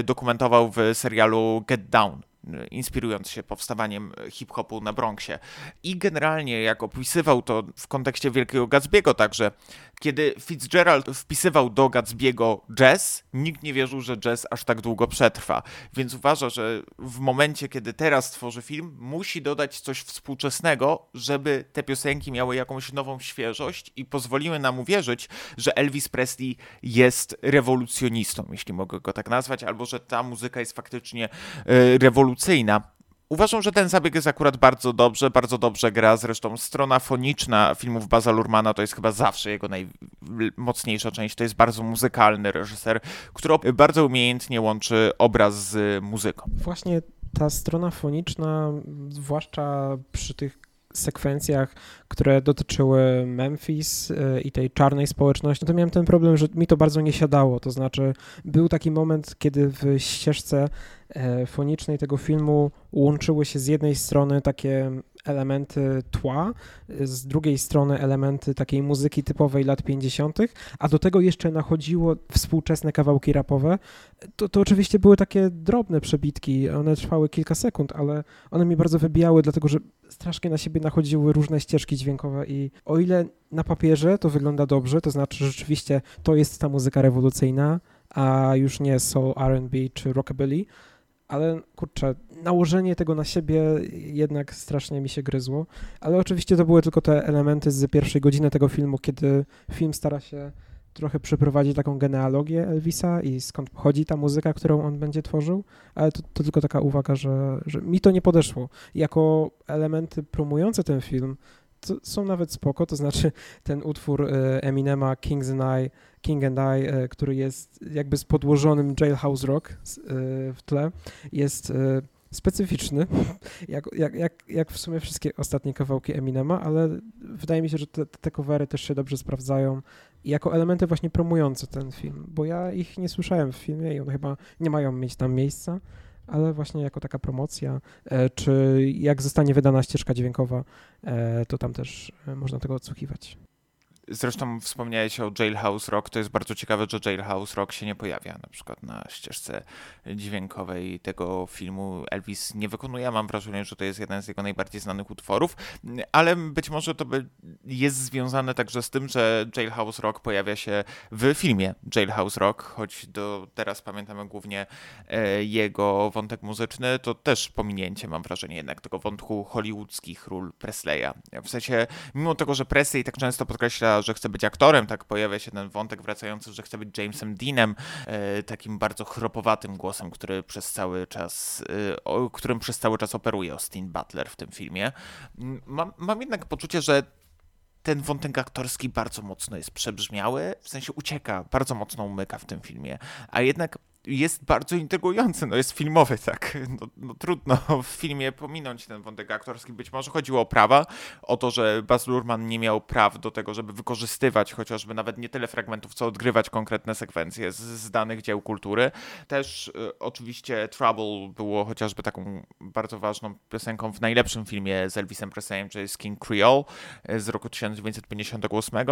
y, dokumentował w serialu Get Down inspirując się powstawaniem hip-hopu na Bronxie. I generalnie, jak opisywał to w kontekście Wielkiego Gatsby'ego także, kiedy Fitzgerald wpisywał do Gatsby'ego jazz, nikt nie wierzył, że jazz aż tak długo przetrwa. Więc uważa, że w momencie, kiedy teraz tworzy film, musi dodać coś współczesnego, żeby te piosenki miały jakąś nową świeżość i pozwoliły nam uwierzyć, że Elvis Presley jest rewolucjonistą, jeśli mogę go tak nazwać, albo że ta muzyka jest faktycznie e, rewolucyjna. Uważam, że ten zabieg jest akurat bardzo dobrze, bardzo dobrze gra. Zresztą strona foniczna filmów Baza Lurmana to jest chyba zawsze jego najmocniejsza część. To jest bardzo muzykalny reżyser, który bardzo umiejętnie łączy obraz z muzyką. Właśnie ta strona foniczna, zwłaszcza przy tych sekwencjach, które dotyczyły Memphis y, i tej czarnej społeczności, to miałem ten problem, że mi to bardzo nie siadało. To znaczy, był taki moment, kiedy w ścieżce e, fonicznej tego filmu łączyły się z jednej strony takie elementy tła, z drugiej strony elementy takiej muzyki typowej lat 50., a do tego jeszcze nachodziło współczesne kawałki rapowe. To, to oczywiście były takie drobne przebitki, one trwały kilka sekund, ale one mi bardzo wybijały, dlatego że strasznie na siebie nachodziły różne ścieżki dźwiękowe i o ile na papierze to wygląda dobrze, to znaczy rzeczywiście to jest ta muzyka rewolucyjna, a już nie soul, R&B czy rockabilly, ale kurczę, nałożenie tego na siebie jednak strasznie mi się gryzło, ale oczywiście to były tylko te elementy z pierwszej godziny tego filmu, kiedy film stara się trochę przeprowadzić taką genealogię Elvisa i skąd pochodzi ta muzyka, którą on będzie tworzył, ale to, to tylko taka uwaga, że, że mi to nie podeszło. Jako elementy promujące ten film są nawet spoko, to znaczy ten utwór e, Eminema Kings and I, King and I, e, który jest jakby z podłożonym Jailhouse Rock e, w tle, jest specyficzny, [LAUGHS] jak, jak, jak, jak w sumie wszystkie ostatnie kawałki Eminema, ale wydaje mi się, że te, te covery też się dobrze sprawdzają jako elementy właśnie promujące ten film, bo ja ich nie słyszałem w filmie i one chyba nie mają mieć tam miejsca, ale właśnie jako taka promocja, e, czy jak zostanie wydana ścieżka dźwiękowa, e, to tam też e, można tego odsłuchiwać. Zresztą wspomniałeś o Jailhouse Rock. To jest bardzo ciekawe, że Jailhouse Rock się nie pojawia na przykład na ścieżce dźwiękowej tego filmu. Elvis nie wykonuje. Mam wrażenie, że to jest jeden z jego najbardziej znanych utworów, ale być może to jest związane także z tym, że Jailhouse Rock pojawia się w filmie Jailhouse Rock, choć do teraz pamiętamy głównie e, jego wątek muzyczny, to też pominięcie, mam wrażenie, jednak tego wątku hollywoodzkich ról Presleya. W sensie, mimo tego, że Presley tak często podkreśla że chce być aktorem, tak pojawia się ten wątek wracający, że chce być Jamesem Deanem, e, takim bardzo chropowatym głosem, który przez cały czas, e, którym przez cały czas operuje Austin Butler w tym filmie. Mam, mam jednak poczucie, że ten wątek aktorski bardzo mocno jest przebrzmiały, w sensie ucieka, bardzo mocno umyka w tym filmie, a jednak jest bardzo intrygujący, no jest filmowy, tak, no, no, trudno w filmie pominąć ten wątek aktorski, być może chodziło o prawa, o to, że Baz Luhrmann nie miał praw do tego, żeby wykorzystywać chociażby nawet nie tyle fragmentów, co odgrywać konkretne sekwencje z, z danych dzieł kultury. Też y, oczywiście Trouble było chociażby taką bardzo ważną piosenką w najlepszym filmie z Elvisem Presleyem, czyli King Creole y, z roku 1958, y,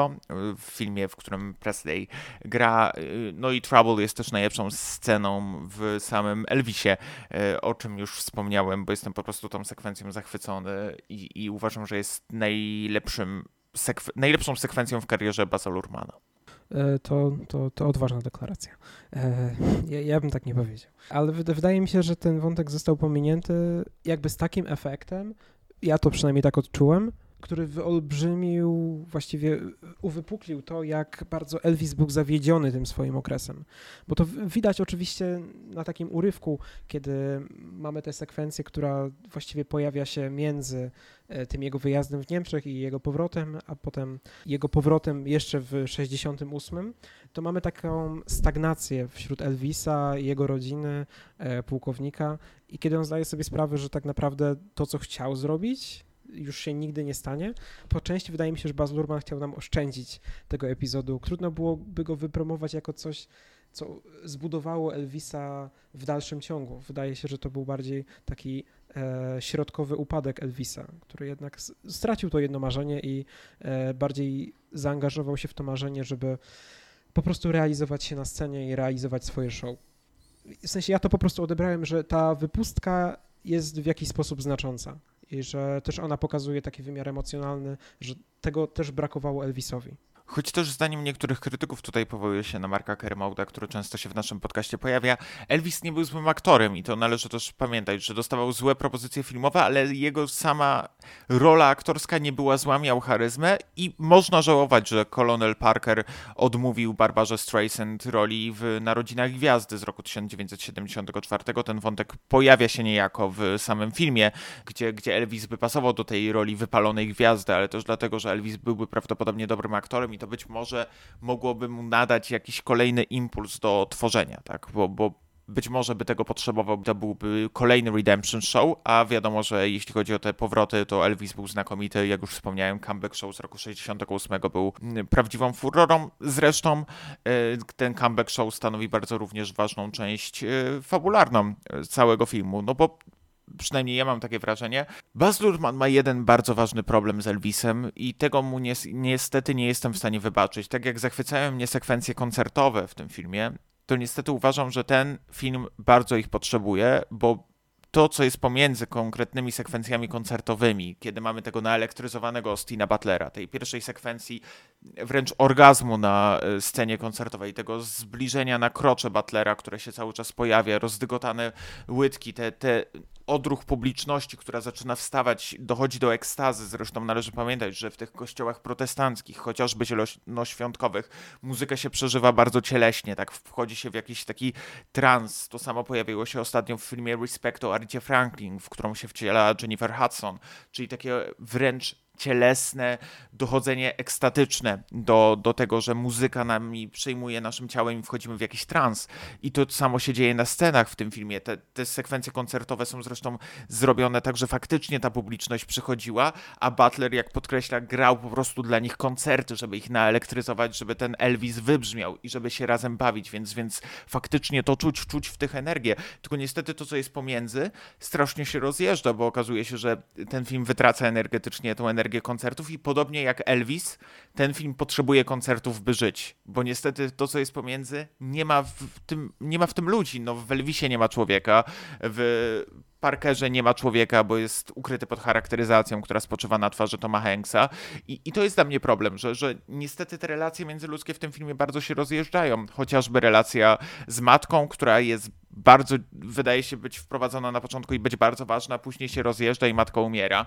w filmie, w którym Presley gra, y, no i Trouble jest też najlepszą sceną w samym Elvisie, e, o czym już wspomniałem, bo jestem po prostu tą sekwencją zachwycony i, i uważam, że jest najlepszym sekw najlepszą sekwencją w karierze Basa Lurmana. E, to, to, to odważna deklaracja. E, ja, ja, bym tak nie powiedział. Ale wydaje mi się, że ten wątek został pominięty jakby z takim efektem, ja to przynajmniej tak odczułem, który wyolbrzymił, właściwie uwypuklił to, jak bardzo Elvis był zawiedziony tym swoim okresem. Bo to widać oczywiście na takim urywku, kiedy mamy tę sekwencję, która właściwie pojawia się między e, tym jego wyjazdem w Niemczech i jego powrotem, a potem jego powrotem jeszcze w 68, to mamy taką stagnację wśród Elvisa, jego rodziny, e, pułkownika i kiedy on zdaje sobie sprawę, że tak naprawdę to, co chciał zrobić, już się nigdy nie stanie. Po części wydaje mi się, że Baz Luhrmann chciał nam oszczędzić tego epizodu. Trudno byłoby go wypromować jako coś, co zbudowało Elvisa w dalszym ciągu. Wydaje się, że to był bardziej taki e, środkowy upadek Elvisa, który jednak stracił to jedno marzenie i e, bardziej zaangażował się w to marzenie, żeby po prostu realizować się na scenie i realizować swoje show. W sensie ja to po prostu odebrałem, że ta wypustka jest w jakiś sposób znacząca i że też ona pokazuje taki wymiar emocjonalny, że tego też brakowało Elvisowi. Choć też zdaniem niektórych krytyków tutaj powołuje się na Marka Kermouda, który często się w naszym podcaście pojawia, Elvis nie był złym aktorem i to należy też pamiętać, że dostawał złe propozycje filmowe, ale jego sama rola aktorska nie była zła, miał charyzmę i można żałować, że Colonel Parker odmówił Barbarze Streisand roli w Narodzinach Gwiazdy z roku 1974. Ten wątek pojawia się niejako w samym filmie, gdzie, gdzie Elvis by pasował do tej roli wypalonej gwiazdy, ale też dlatego, że Elvis byłby prawdopodobnie dobrym aktorem to być może mogłoby mu nadać jakiś kolejny impuls do tworzenia, tak? Bo, bo być może by tego potrzebował, to byłby kolejny Redemption Show, a wiadomo, że jeśli chodzi o te powroty, to Elvis był znakomity, jak już wspomniałem, comeback show z roku 68 był mm, prawdziwą furorą. Zresztą e, ten comeback show stanowi bardzo również ważną część e, fabularną e, całego filmu, no bo przynajmniej ja mam takie wrażenie. Baz Luhrmann ma jeden bardzo ważny problem z Elvisem i tego mu ni niestety nie jestem w stanie wybaczyć. Tak jak zachwycają mnie sekwencje koncertowe w tym filmie, to niestety uważam, że ten film bardzo ich potrzebuje, bo to, co jest pomiędzy konkretnymi sekwencjami koncertowymi, kiedy mamy tego naelektryzowanego Austina Butlera, tej pierwszej sekwencji wręcz orgazmu na e, scenie koncertowej, tego zbliżenia na krocze Butlera, które się cały czas pojawia, rozdygotane łydki, te, te odruch publiczności, która zaczyna wstawać, dochodzi do ekstazy. Zresztą należy pamiętać, że w tych kościołach protestanckich, chociażby zielonoświątkowych, muzyka się przeżywa bardzo cieleśnie, tak wchodzi się w jakiś taki trans. To samo pojawiło się ostatnio w filmie Respect o Aricie Franklin, w którą się wciela Jennifer Hudson, czyli takie wręcz cielesne, dochodzenie ekstatyczne do, do tego, że muzyka nami przejmuje naszym ciałem i wchodzimy w jakiś trans. I to samo się dzieje na scenach w tym filmie. Te, te sekwencje koncertowe są zresztą zrobione tak, że faktycznie ta publiczność przychodziła, a Butler, jak podkreśla, grał po prostu dla nich koncerty, żeby ich naelektryzować, żeby ten Elvis wybrzmiał i żeby się razem bawić, więc, więc faktycznie to czuć, czuć w tych energię. Tylko niestety to, co jest pomiędzy, strasznie się rozjeżdża, bo okazuje się, że ten film wytraca energetycznie tą energię energię koncertów i podobnie jak Elvis, ten film potrzebuje koncertów, by żyć, bo niestety to, co jest pomiędzy, nie ma w tym, nie ma w tym ludzi. No, w Elvisie nie ma człowieka, w Parkerze nie ma człowieka, bo jest ukryty pod charakteryzacją, która spoczywa na twarzy Toma Hanksa. I, i to jest dla mnie problem, że, że niestety te relacje międzyludzkie w tym filmie bardzo się rozjeżdżają. Chociażby relacja z matką, która jest bardzo, wydaje się być wprowadzona na początku i być bardzo ważna, później się rozjeżdża i matka umiera.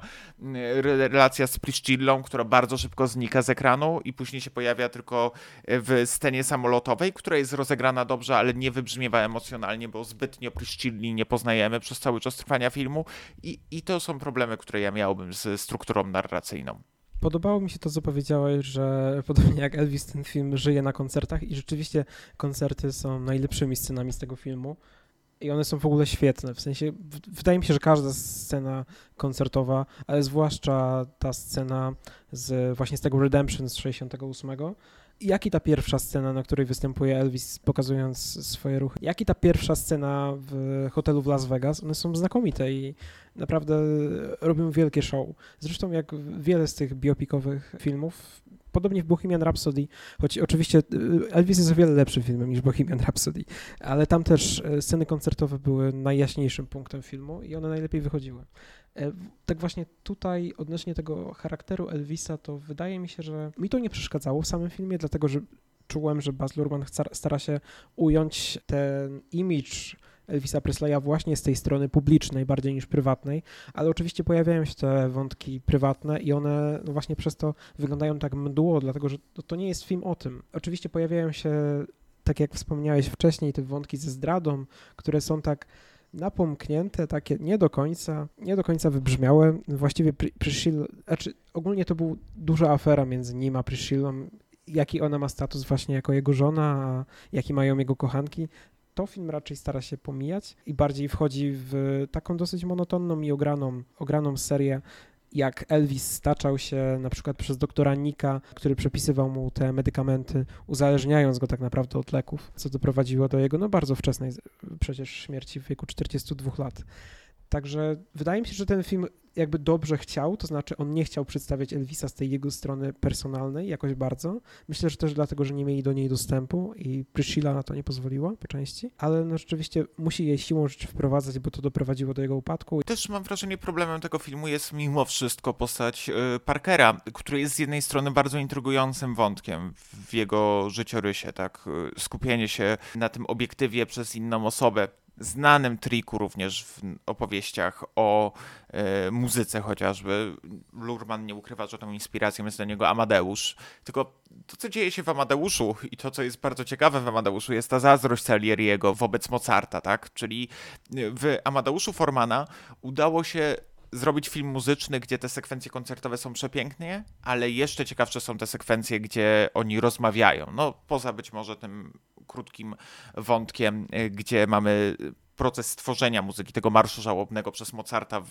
Relacja z Priscillą, która bardzo szybko znika z ekranu i później się pojawia tylko w scenie samolotowej, która jest rozegrana dobrze, ale nie wybrzmiewa emocjonalnie, bo zbytnio Priscilli nie poznajemy przez cały czas trwania filmu i, i to są problemy, które ja miałbym z strukturą narracyjną. Podobało mi się to, co powiedziałeś, że [LAUGHS] podobnie jak Elvis ten film żyje na koncertach i rzeczywiście koncerty są najlepszymi scenami z tego filmu i one są w ogóle świetne. W sensie, wydaje mi się, że każda scena koncertowa, ale zwłaszcza ta scena z właśnie z tego Redemption z 68, jak i ta pierwsza scena, na której występuje Elvis, pokazując swoje ruchy, jak i ta pierwsza scena w hotelu w Las Vegas, one są znakomite i naprawdę robią wielkie show. Zresztą jak wiele z tych biopikowych filmów, podobnie w Bohemian Rhapsody, choć oczywiście y, Elvis jest o wiele lepszym filmem niż Bohemian Rhapsody, ale tam też y, sceny koncertowe były najjaśniejszym punktem filmu i one najlepiej wychodziły. E, tak właśnie tutaj odnośnie tego charakteru Elvisa, to wydaje mi się, że mi to nie przeszkadzało w samym filmie, dlatego że czułem, że Baz Luhrmann stara się ująć ten image Elvisa Presleya właśnie z tej strony publicznej bardziej niż prywatnej, ale oczywiście pojawiają się te wątki prywatne i one no właśnie przez to wyglądają tak mdło, dlatego że to, to nie jest film o tym. Oczywiście pojawiają się, tak jak wspomniałeś wcześniej, te wątki ze zdradą, które są tak napomknięte, takie nie do końca, nie do końca wybrzmiałe. Właściwie Priscilla, znaczy ogólnie to była duża afera między nim a Priscillą, jaki ona ma status właśnie jako jego żona, a jaki mają jego kochanki. To film raczej stara się pomijać i bardziej wchodzi w taką dosyć monotonną i ograną, ograną serię jak Elvis staczał się na przykład przez doktora Nika, który przepisywał mu te medykamenty, uzależniając go tak naprawdę od leków, co doprowadziło do jego no bardzo wczesnej przecież śmierci w wieku 42 lat. Także wydaje mi się, że ten film jakby dobrze chciał, to znaczy on nie chciał przedstawiać Elvisa z tej jego strony personalnej jakoś bardzo. Myślę, że też dlatego, że nie mieli do niej dostępu i Priscilla na to nie pozwoliła po części, ale no rzeczywiście musi jej siłą rzeczy wprowadzać, bo to doprowadziło do jego upadku. Też mam wrażenie, problemem tego filmu jest mimo wszystko postać y, Parkera, który jest z jednej strony bardzo intrygującym wątkiem w jego życiorysie, tak? Y, skupienie się na tym obiektywie przez inną osobę znanym triku również w opowieściach o e, muzyce chociażby. Lurman nie ukrywa, że tą inspiracją jest dla niego Amadeusz. Tylko to, co dzieje się w Amadeuszu i to, co jest bardzo ciekawe w Amadeuszu, jest ta zazdrość Salieriego wobec Mozarta, tak? Czyli w Amadeuszu Formana udało się zrobić film muzyczny, gdzie te sekwencje koncertowe są przepięknie, ale jeszcze ciekawsze są te sekwencje, gdzie oni rozmawiają. No, poza być może tym krótkim wątkiem, y, gdzie mamy proces stworzenia muzyki, tego marszu żałobnego przez Mozarta w,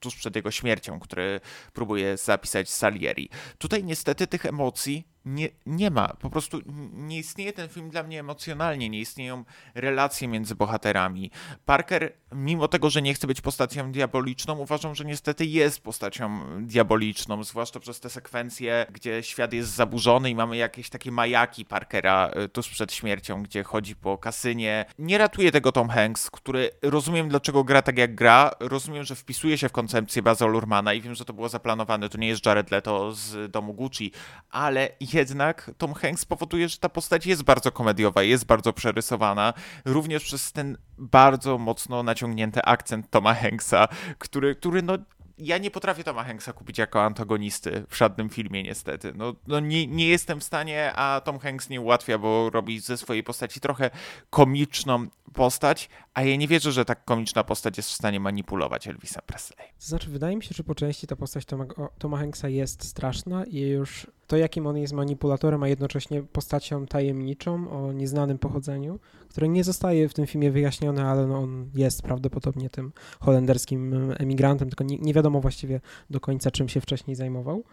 tuż przed jego śmiercią, który próbuje zapisać Salieri. Tutaj niestety tych emocji nie, nie ma. Po prostu nie istnieje ten film dla mnie emocjonalnie, nie istnieją relacje między bohaterami. Parker, mimo tego, że nie chce być postacią diaboliczną, uważam, że niestety jest postacią diaboliczną, zwłaszcza przez te sekwencje, gdzie świat jest zaburzony i mamy jakieś takie majaki Parkera e, tuż przed śmiercią, gdzie chodzi po kasynie. Nie ratuje tego Tom Hanks, który rozumiem, dlaczego gra tak jak gra, rozumiem, że wpisuje się w koncepcję Baza Lurmana i wiem, że to było zaplanowane, to nie jest Jared Leto z domu Gucci, ale jednak Tom Hanks powoduje, że ta postać jest bardzo komediowa, jest bardzo przerysowana, również przez ten bardzo mocno naciągnięty akcent Toma Hanksa, który, który no ja nie potrafię Toma Hanksa kupić jako antagonisty w żadnym filmie, niestety. No, no nie, nie jestem w stanie, a Tom Hanks nie ułatwia, bo robi ze swojej postaci trochę komiczną postać, a ja nie wierzę, że tak komiczna postać jest w stanie manipulować Elvisa Presley. Znaczy, wydaje mi się, że po części ta postać Toma, Toma Hanksa jest straszna i już to, jakim on jest manipulatorem, a jednocześnie postacią tajemniczą o nieznanym pochodzeniu, które nie zostaje w tym filmie wyjaśnione, ale no on jest prawdopodobnie tym holenderskim emigrantem, tylko nie, nie wiadomo właściwie do końca, czym się wcześniej zajmował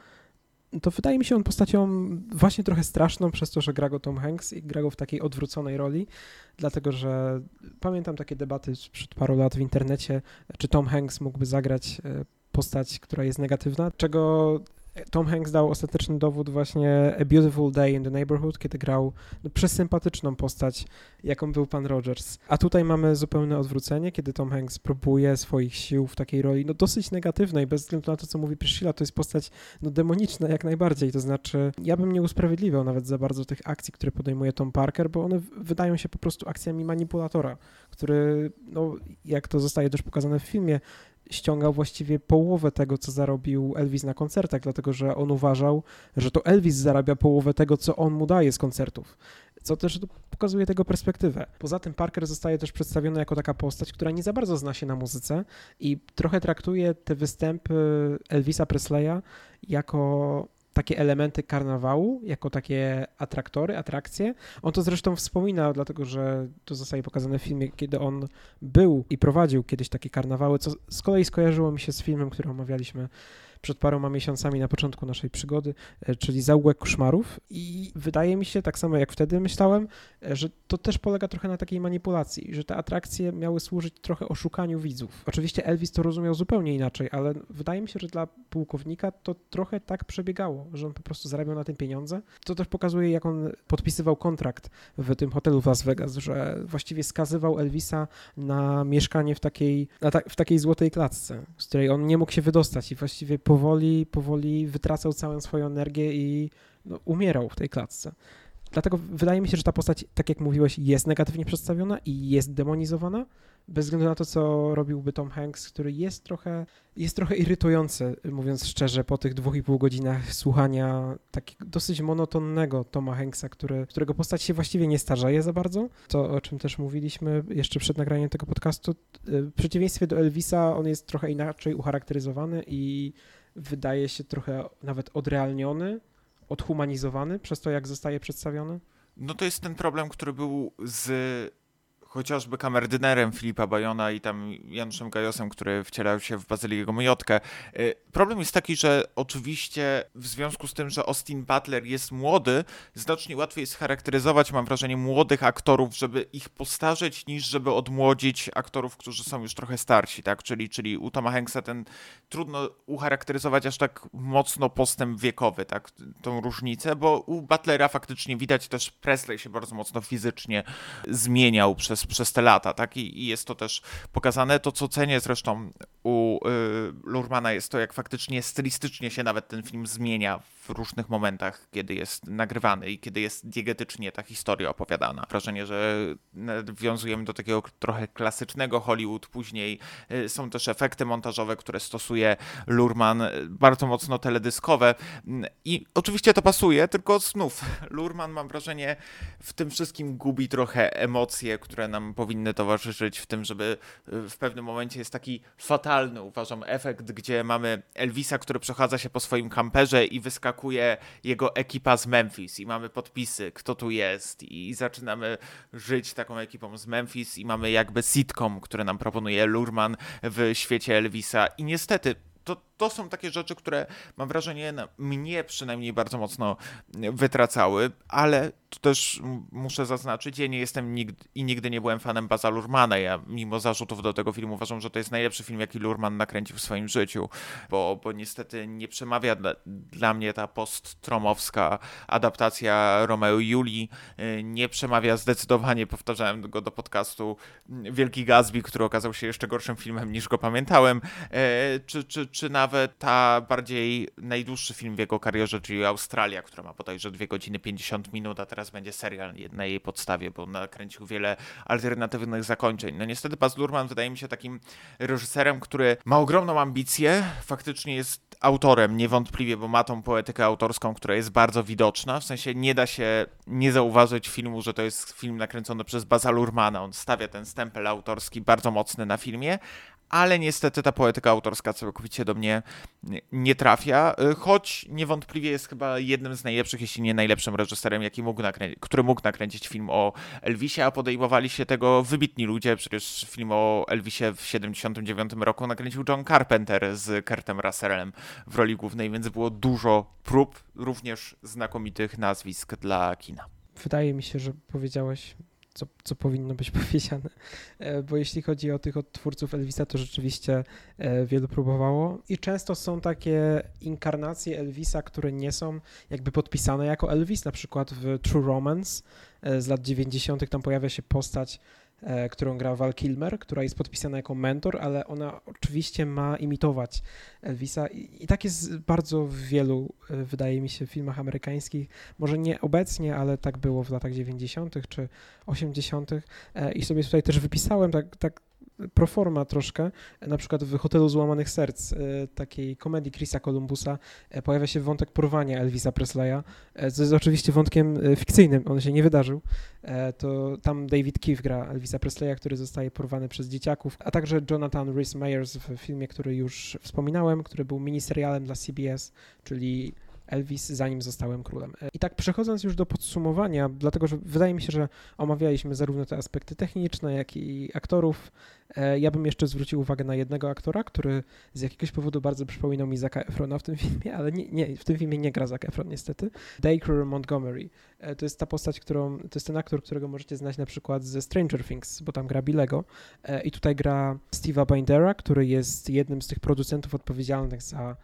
to wydaje mi się on postacią właśnie trochę straszną przez to, że gra go Tom Hanks i gra go w takiej odwróconej roli, dlatego że pamiętam takie debaty sprzed paru lat w internecie, czy Tom Hanks mógłby zagrać e, postać, która jest negatywna, czego Tom Hanks dał ostateczny dowód właśnie A Beautiful Day in the Neighborhood, kiedy grał no, przesympatyczną postać, jaką był pan Rogers. A tutaj mamy zupełne odwrócenie, kiedy Tom Hanks próbuje swoich sił w takiej roli, no dosyć negatywnej, bez względu na to, co mówi Priscilla, to jest postać no demoniczna jak najbardziej, to znaczy ja bym nie usprawiedliwiał nawet za bardzo tych akcji, które podejmuje Tom Parker, bo one wydają się po prostu akcjami manipulatora, który, no jak to zostaje też pokazane w filmie, ściągał właściwie połowę tego, co zarobił Elvis na koncertach, dlatego że on uważał, że to Elvis zarabia połowę tego, co on mu daje z koncertów. Co też pokazuje tego perspektywę. Poza tym Parker zostaje też przedstawiony jako taka postać, która nie za bardzo zna się na muzyce i trochę traktuje te występy Elvisa Presleya jako takie elementy karnawału, jako takie atraktory, atrakcje. On to zresztą wspomina, dlatego że to zostaje pokazane w filmie, kiedy on był i prowadził kiedyś takie karnawały, co z kolei skojarzyło mi się z filmem, który omawialiśmy przed paroma miesiącami na początku naszej przygody, e, czyli Zaułek Koszmarów i wydaje mi się, tak samo jak wtedy myślałem, e, że to też polega trochę na takiej manipulacji, że te atrakcje miały służyć trochę oszukaniu widzów. Oczywiście Elvis to rozumiał zupełnie inaczej, ale wydaje mi się, że dla pułkownika to trochę tak przebiegało, że on po prostu zarabiał na tym pieniądze. To też pokazuje, jak on podpisywał kontrakt w tym hotelu w Las Vegas, że właściwie skazywał Elvisa na mieszkanie w takiej, ta, w takiej złotej klatce, z której on nie mógł się wydostać i właściwie powoli, powoli wytracał całą swoją energię i no, umierał w tej klatce. Dlatego wydaje mi się, że ta postać, tak jak mówiłeś, jest negatywnie przedstawiona i jest demonizowana, bez względu na to, co robiłby Tom Hanks, który jest trochę, jest trochę irytujący, mówiąc szczerze, po tych dwóch i pół godzinach słuchania takiego dosyć monotonnego Toma Hanksa, który, którego postać się właściwie nie starzeje za bardzo. To, o czym też mówiliśmy jeszcze przed nagraniem tego podcastu. W przeciwieństwie do Elvisa, on jest trochę inaczej ucharakteryzowany i wydaje się trochę nawet odrealniony, odhumanizowany przez to, jak zostaje przedstawiony? No to jest ten problem, który był z chociażby kamerdynerem Filipa Bajona i tam Januszem Gajosem, który wcielał się w Bazyliego Mojotkę. Y, problem jest taki, że oczywiście w związku z tym, że Austin Butler jest młody, znacznie łatwiej jest charakteryzować, mam wrażenie, młodych aktorów, żeby ich postarzeć, niż żeby odmłodzić aktorów, którzy są już trochę starsi, tak? Czyli, czyli u Toma Hanksa ten trudno ucharakteryzować aż tak mocno postęp wiekowy, tak? Tą różnicę, bo u Butlera faktycznie widać też Presley się bardzo mocno fizycznie zmieniał przez, przez te lata, tak? I, I, jest to też pokazane. To, co cenię zresztą u y, Lurmana jest to, jak faktycznie stylistycznie się nawet ten film zmienia w różnych momentach, kiedy jest nagrywany i kiedy jest diegetycznie ta historia opowiadana. Wrażenie, że nawiązujemy do takiego trochę klasycznego Hollywood. Później y, są też efekty montażowe, które stosuje Lurman, y, bardzo mocno teledyskowe. I oczywiście to pasuje, tylko znów [LAUGHS] Lurman mam wrażenie w tym wszystkim gubi trochę emocje, które nam powinny towarzyszyć w tym, żeby y, w pewnym momencie jest taki fatalny, uważam, efekt, gdzie mamy Elvisa, który przechadza się po swoim kamperze i wyskakuje jego ekipa z Memphis i mamy podpisy, kto tu jest i zaczynamy żyć taką ekipą z Memphis i mamy jakby sitcom, które nam proponuje Lurman w świecie Elvisa i niestety to, to są takie rzeczy, które mam wrażenie mnie przynajmniej bardzo mocno wytracały, ale to też muszę zaznaczyć, ja nie jestem nigdy, i nigdy nie byłem fanem Baza Lurmana. Ja mimo zarzutów do tego filmu uważam, że to jest najlepszy film, jaki Lurman nakręcił w swoim życiu, bo, bo niestety nie przemawia dla, dla mnie ta post-tromowska adaptacja Romeo i Julii, y, nie przemawia zdecydowanie, powtarzałem go do podcastu, Wielki Gatsby, który okazał się jeszcze gorszym filmem niż go pamiętałem, e, czy, czy, czy nawet ta bardziej najdłuższy film w jego karierze, czyli Australia, która ma bodajże 2 godziny 50 minut, a teraz będzie serial na jej podstawie, bo nakręcił wiele alternatywnych zakończeń. No niestety Baz Luhrmann wydaje mi się takim reżyserem, który ma ogromną ambicję, faktycznie jest autorem niewątpliwie, bo ma tą poetykę autorską, która jest bardzo widoczna, w sensie nie da się nie zauważyć filmu, że to jest film nakręcony przez Baza Lurmana. On stawia ten stempel autorski bardzo mocny na filmie, ale niestety ta poetyka autorska całkowicie do mnie nie trafia, y, choć niewątpliwie jest chyba jednym z najlepszych, jeśli nie najlepszym reżyserem, jaki mógł który mógł nakręcić film o Elvisie, a podejmowali się tego wybitni ludzie, przecież film o Elvisie w 79 roku nakręcił John Carpenter z Kurtem Russellem w roli głównej, więc było dużo prób, również znakomitych nazwisk dla kina. Wydaje mi się, że powiedziałeś co, co powinno być [LAUGHS] powiedziane, e, bo jeśli chodzi o tych odtwórców Elvisa, to rzeczywiście e, wielu próbowało i często są takie inkarnacje Elvisa, które nie są jakby podpisane jako Elvis, na przykład w True Romance e, z lat 90. tam pojawia się postać którą gra Val Kilmer, która jest podpisana jako mentor, ale ona oczywiście ma imitować Elvisa i, i tak jest bardzo w wielu, e, wydaje mi się, filmach amerykańskich. Może nie obecnie, ale tak było w latach 90. czy 80. E, i sobie tutaj też wypisałem tak, tak proforma troszkę, na przykład w Hotelu Złamanych Serc, e, takiej komedii Chrisa Columbusa, e, pojawia się wątek porwania Elvisa Presleya, e, co jest oczywiście wątkiem fikcyjnym, on się nie wydarzył, to tam David Keefe gra Elvisa Presleya, który zostaje porwany przez dzieciaków, a także Jonathan Rhys Meyers w filmie, który już wspominałem, który był miniserialem dla CBS, czyli Elvis, zanim zostałem królem. I tak przechodząc już do podsumowania, dlatego że wydaje mi się, że omawialiśmy zarówno te aspekty techniczne, jak i aktorów, E, ja bym jeszcze zwrócił uwagę na jednego aktora, który z jakiegoś powodu bardzo przypominał mi Zaka Efrona w tym filmie, ale nie, nie, w tym filmie nie gra Zac Efron niestety. Dacre Montgomery. E, to jest ta postać, którą, to jest ten aktor, którego możecie znać na przykład ze Stranger Things, bo tam gra Bilego e, i tutaj gra Steve'a Bindera, który jest jednym z tych producentów odpowiedzialnych za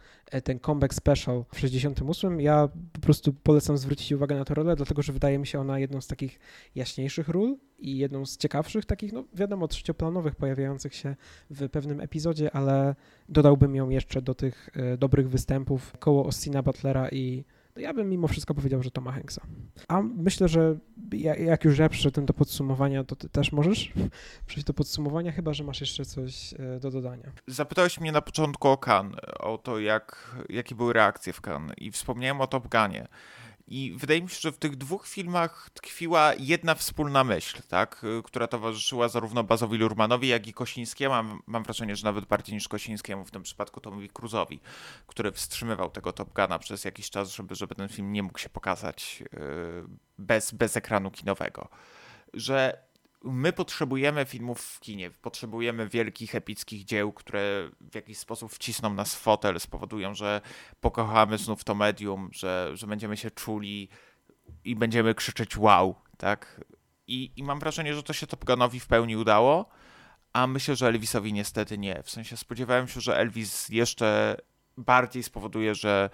ten comeback special w 68. Ja po prostu polecam zwrócić uwagę na tę rolę, dlatego że wydaje mi się ona jedną z takich jaśniejszych ról i jedną z ciekawszych takich, no wiadomo, trzecioplanowych pojawiających się w pewnym epizodzie, ale dodałbym ją jeszcze do tych e, dobrych występów koło Austina Butlera i no, ja bym mimo wszystko powiedział, że Toma Hanksa. A myślę, że jak już ja przyszedłem do podsumowania, to ty też możesz [LAUGHS] przejść do podsumowania, chyba że masz jeszcze coś e, do dodania. Zapytałeś mnie na początku o Kan, o to, jak, jakie były reakcje w Kan i wspomniałem o Top Gunie. I wydaje mi się, że w tych dwóch filmach tkwiła jedna wspólna myśl, tak? która towarzyszyła zarówno Bazowi Lurmanowi, jak i Kosińskiemu. Mam, mam wrażenie, że nawet bardziej niż Kosińskiemu, w tym przypadku Tomowi Cruzowi, który wstrzymywał tego Top Guna przez jakiś czas, żeby, żeby ten film nie mógł się pokazać yy, bez, bez ekranu kinowego. Że my potrzebujemy filmów w kinie, potrzebujemy wielkich, epickich dzieł, które w jakiś sposób wcisną nas w fotel, spowodują, że pokochamy znów to medium, że, że będziemy się czuli i będziemy krzyczeć wow, tak? I, I mam wrażenie, że to się Top Gunowi w pełni udało, a myślę, że Elvisowi niestety nie. W sensie spodziewałem się, że Elvis jeszcze bardziej spowoduje, że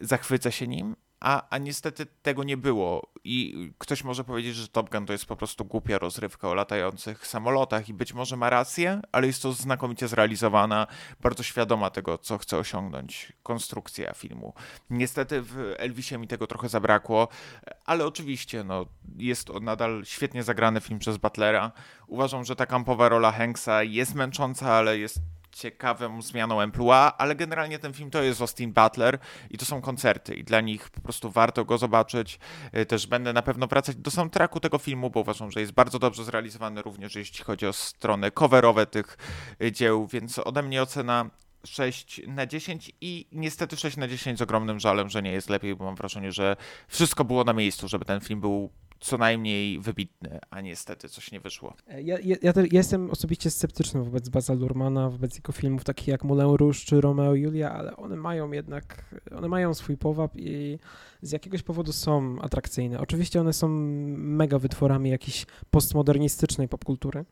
zachwycę się nim, a, a niestety tego nie było. I ktoś może powiedzieć, że Top Gun to jest po prostu głupia rozrywka o latających samolotach i być może ma rację, ale jest to znakomicie zrealizowana, bardzo świadoma tego, co chce osiągnąć konstrukcja filmu. Niestety w Elvisie mi tego trochę zabrakło, ale oczywiście no, jest to nadal świetnie zagrany film przez Butlera. Uważam, że ta kampowa rola Hanksa jest męcząca, ale jest ciekawą zmianą emploi, ale generalnie ten film to jest Austin Butler i to są koncerty i dla nich po prostu warto go zobaczyć. Y, też będę na pewno wracać do soundtracku tego filmu, bo uważam, że jest bardzo dobrze zrealizowany również jeśli chodzi o strony coverowe tych y, dzieł, więc ode mnie ocena 6 na 10 i niestety 6 na 10 z ogromnym żalem, że nie jest lepiej, bo mam wrażenie, że wszystko było na miejscu, żeby ten film był co najmniej wybitny, a niestety coś nie wyszło. E, ja, ja, ja, jestem osobiście sceptyczny wobec Baza Lurmana, wobec jego filmów takich jak Moulin Rouge czy Romeo i Julia, ale one mają jednak, one mają swój powab i z jakiegoś powodu są atrakcyjne. Oczywiście one są mega wytworami jakiejś postmodernistycznej popkultury,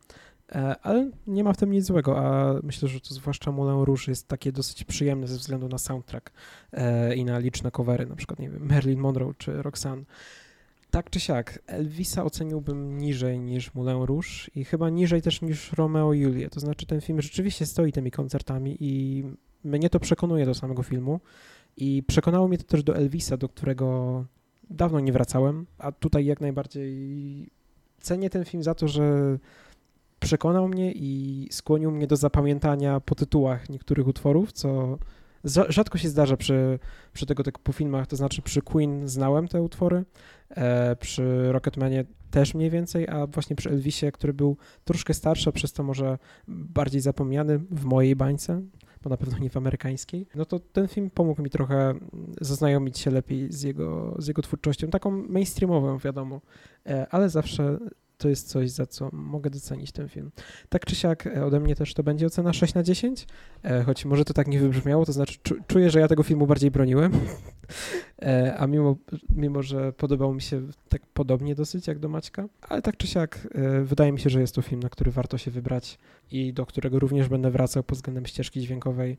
e, ale nie ma w tym nic złego, a myślę, że to zwłaszcza Moulin Rouge jest takie dosyć przyjemne ze względu na soundtrack e, i na liczne covery, na przykład, nie wiem, Marilyn Monroe czy Roxanne. Tak czy siak, Elvisa oceniłbym niżej niż Moulin Rouge i chyba niżej też niż Romeo i Julię. To znaczy ten film rzeczywiście stoi tymi koncertami i mnie to przekonuje do samego filmu i przekonało mnie to też do Elvisa, do którego dawno nie wracałem, a tutaj jak najbardziej cenię ten film za to, że przekonał mnie i skłonił mnie do zapamiętania po tytułach niektórych utworów, co rzadko się zdarza przy, przy tego typu filmach, to znaczy przy Queen znałem te utwory, e, przy Rocketmanie też mniej więcej, a właśnie przy Elvisie, który był troszkę starszy, przez to może bardziej zapomniany w mojej bańce, bo na pewno nie w amerykańskiej, no to ten film pomógł mi trochę zaznajomić się lepiej z jego, z jego twórczością, taką mainstreamową wiadomo, e, ale zawsze to jest coś, za co mogę docenić ten film. Tak czy siak e, ode mnie też to będzie ocena 6 na 10, e, choć może to tak nie wybrzmiało, to znaczy czuję, że ja tego filmu bardziej broniłem, [LAUGHS] e, a mimo, mimo, że podobał mi się tak podobnie dosyć jak do Maćka, ale tak czy siak wydaje mi się, że jest to film, na który warto się wybrać i do którego również będę wracał pod względem ścieżki dźwiękowej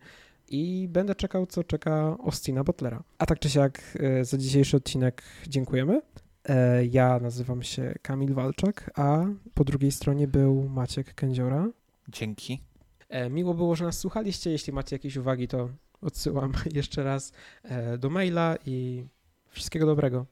i będę czekał, co czeka Austina Butlera. A tak czy siak za dzisiejszy odcinek dziękujemy. E, ja nazywam się Kamil Walczak, a po drugiej stronie był Maciek Kędziora. Dzięki. E, miło było, że nas słuchaliście. Jeśli macie jakieś uwagi, to odsyłam [LAUGHS] jeszcze raz e, do maila i wszystkiego dobrego.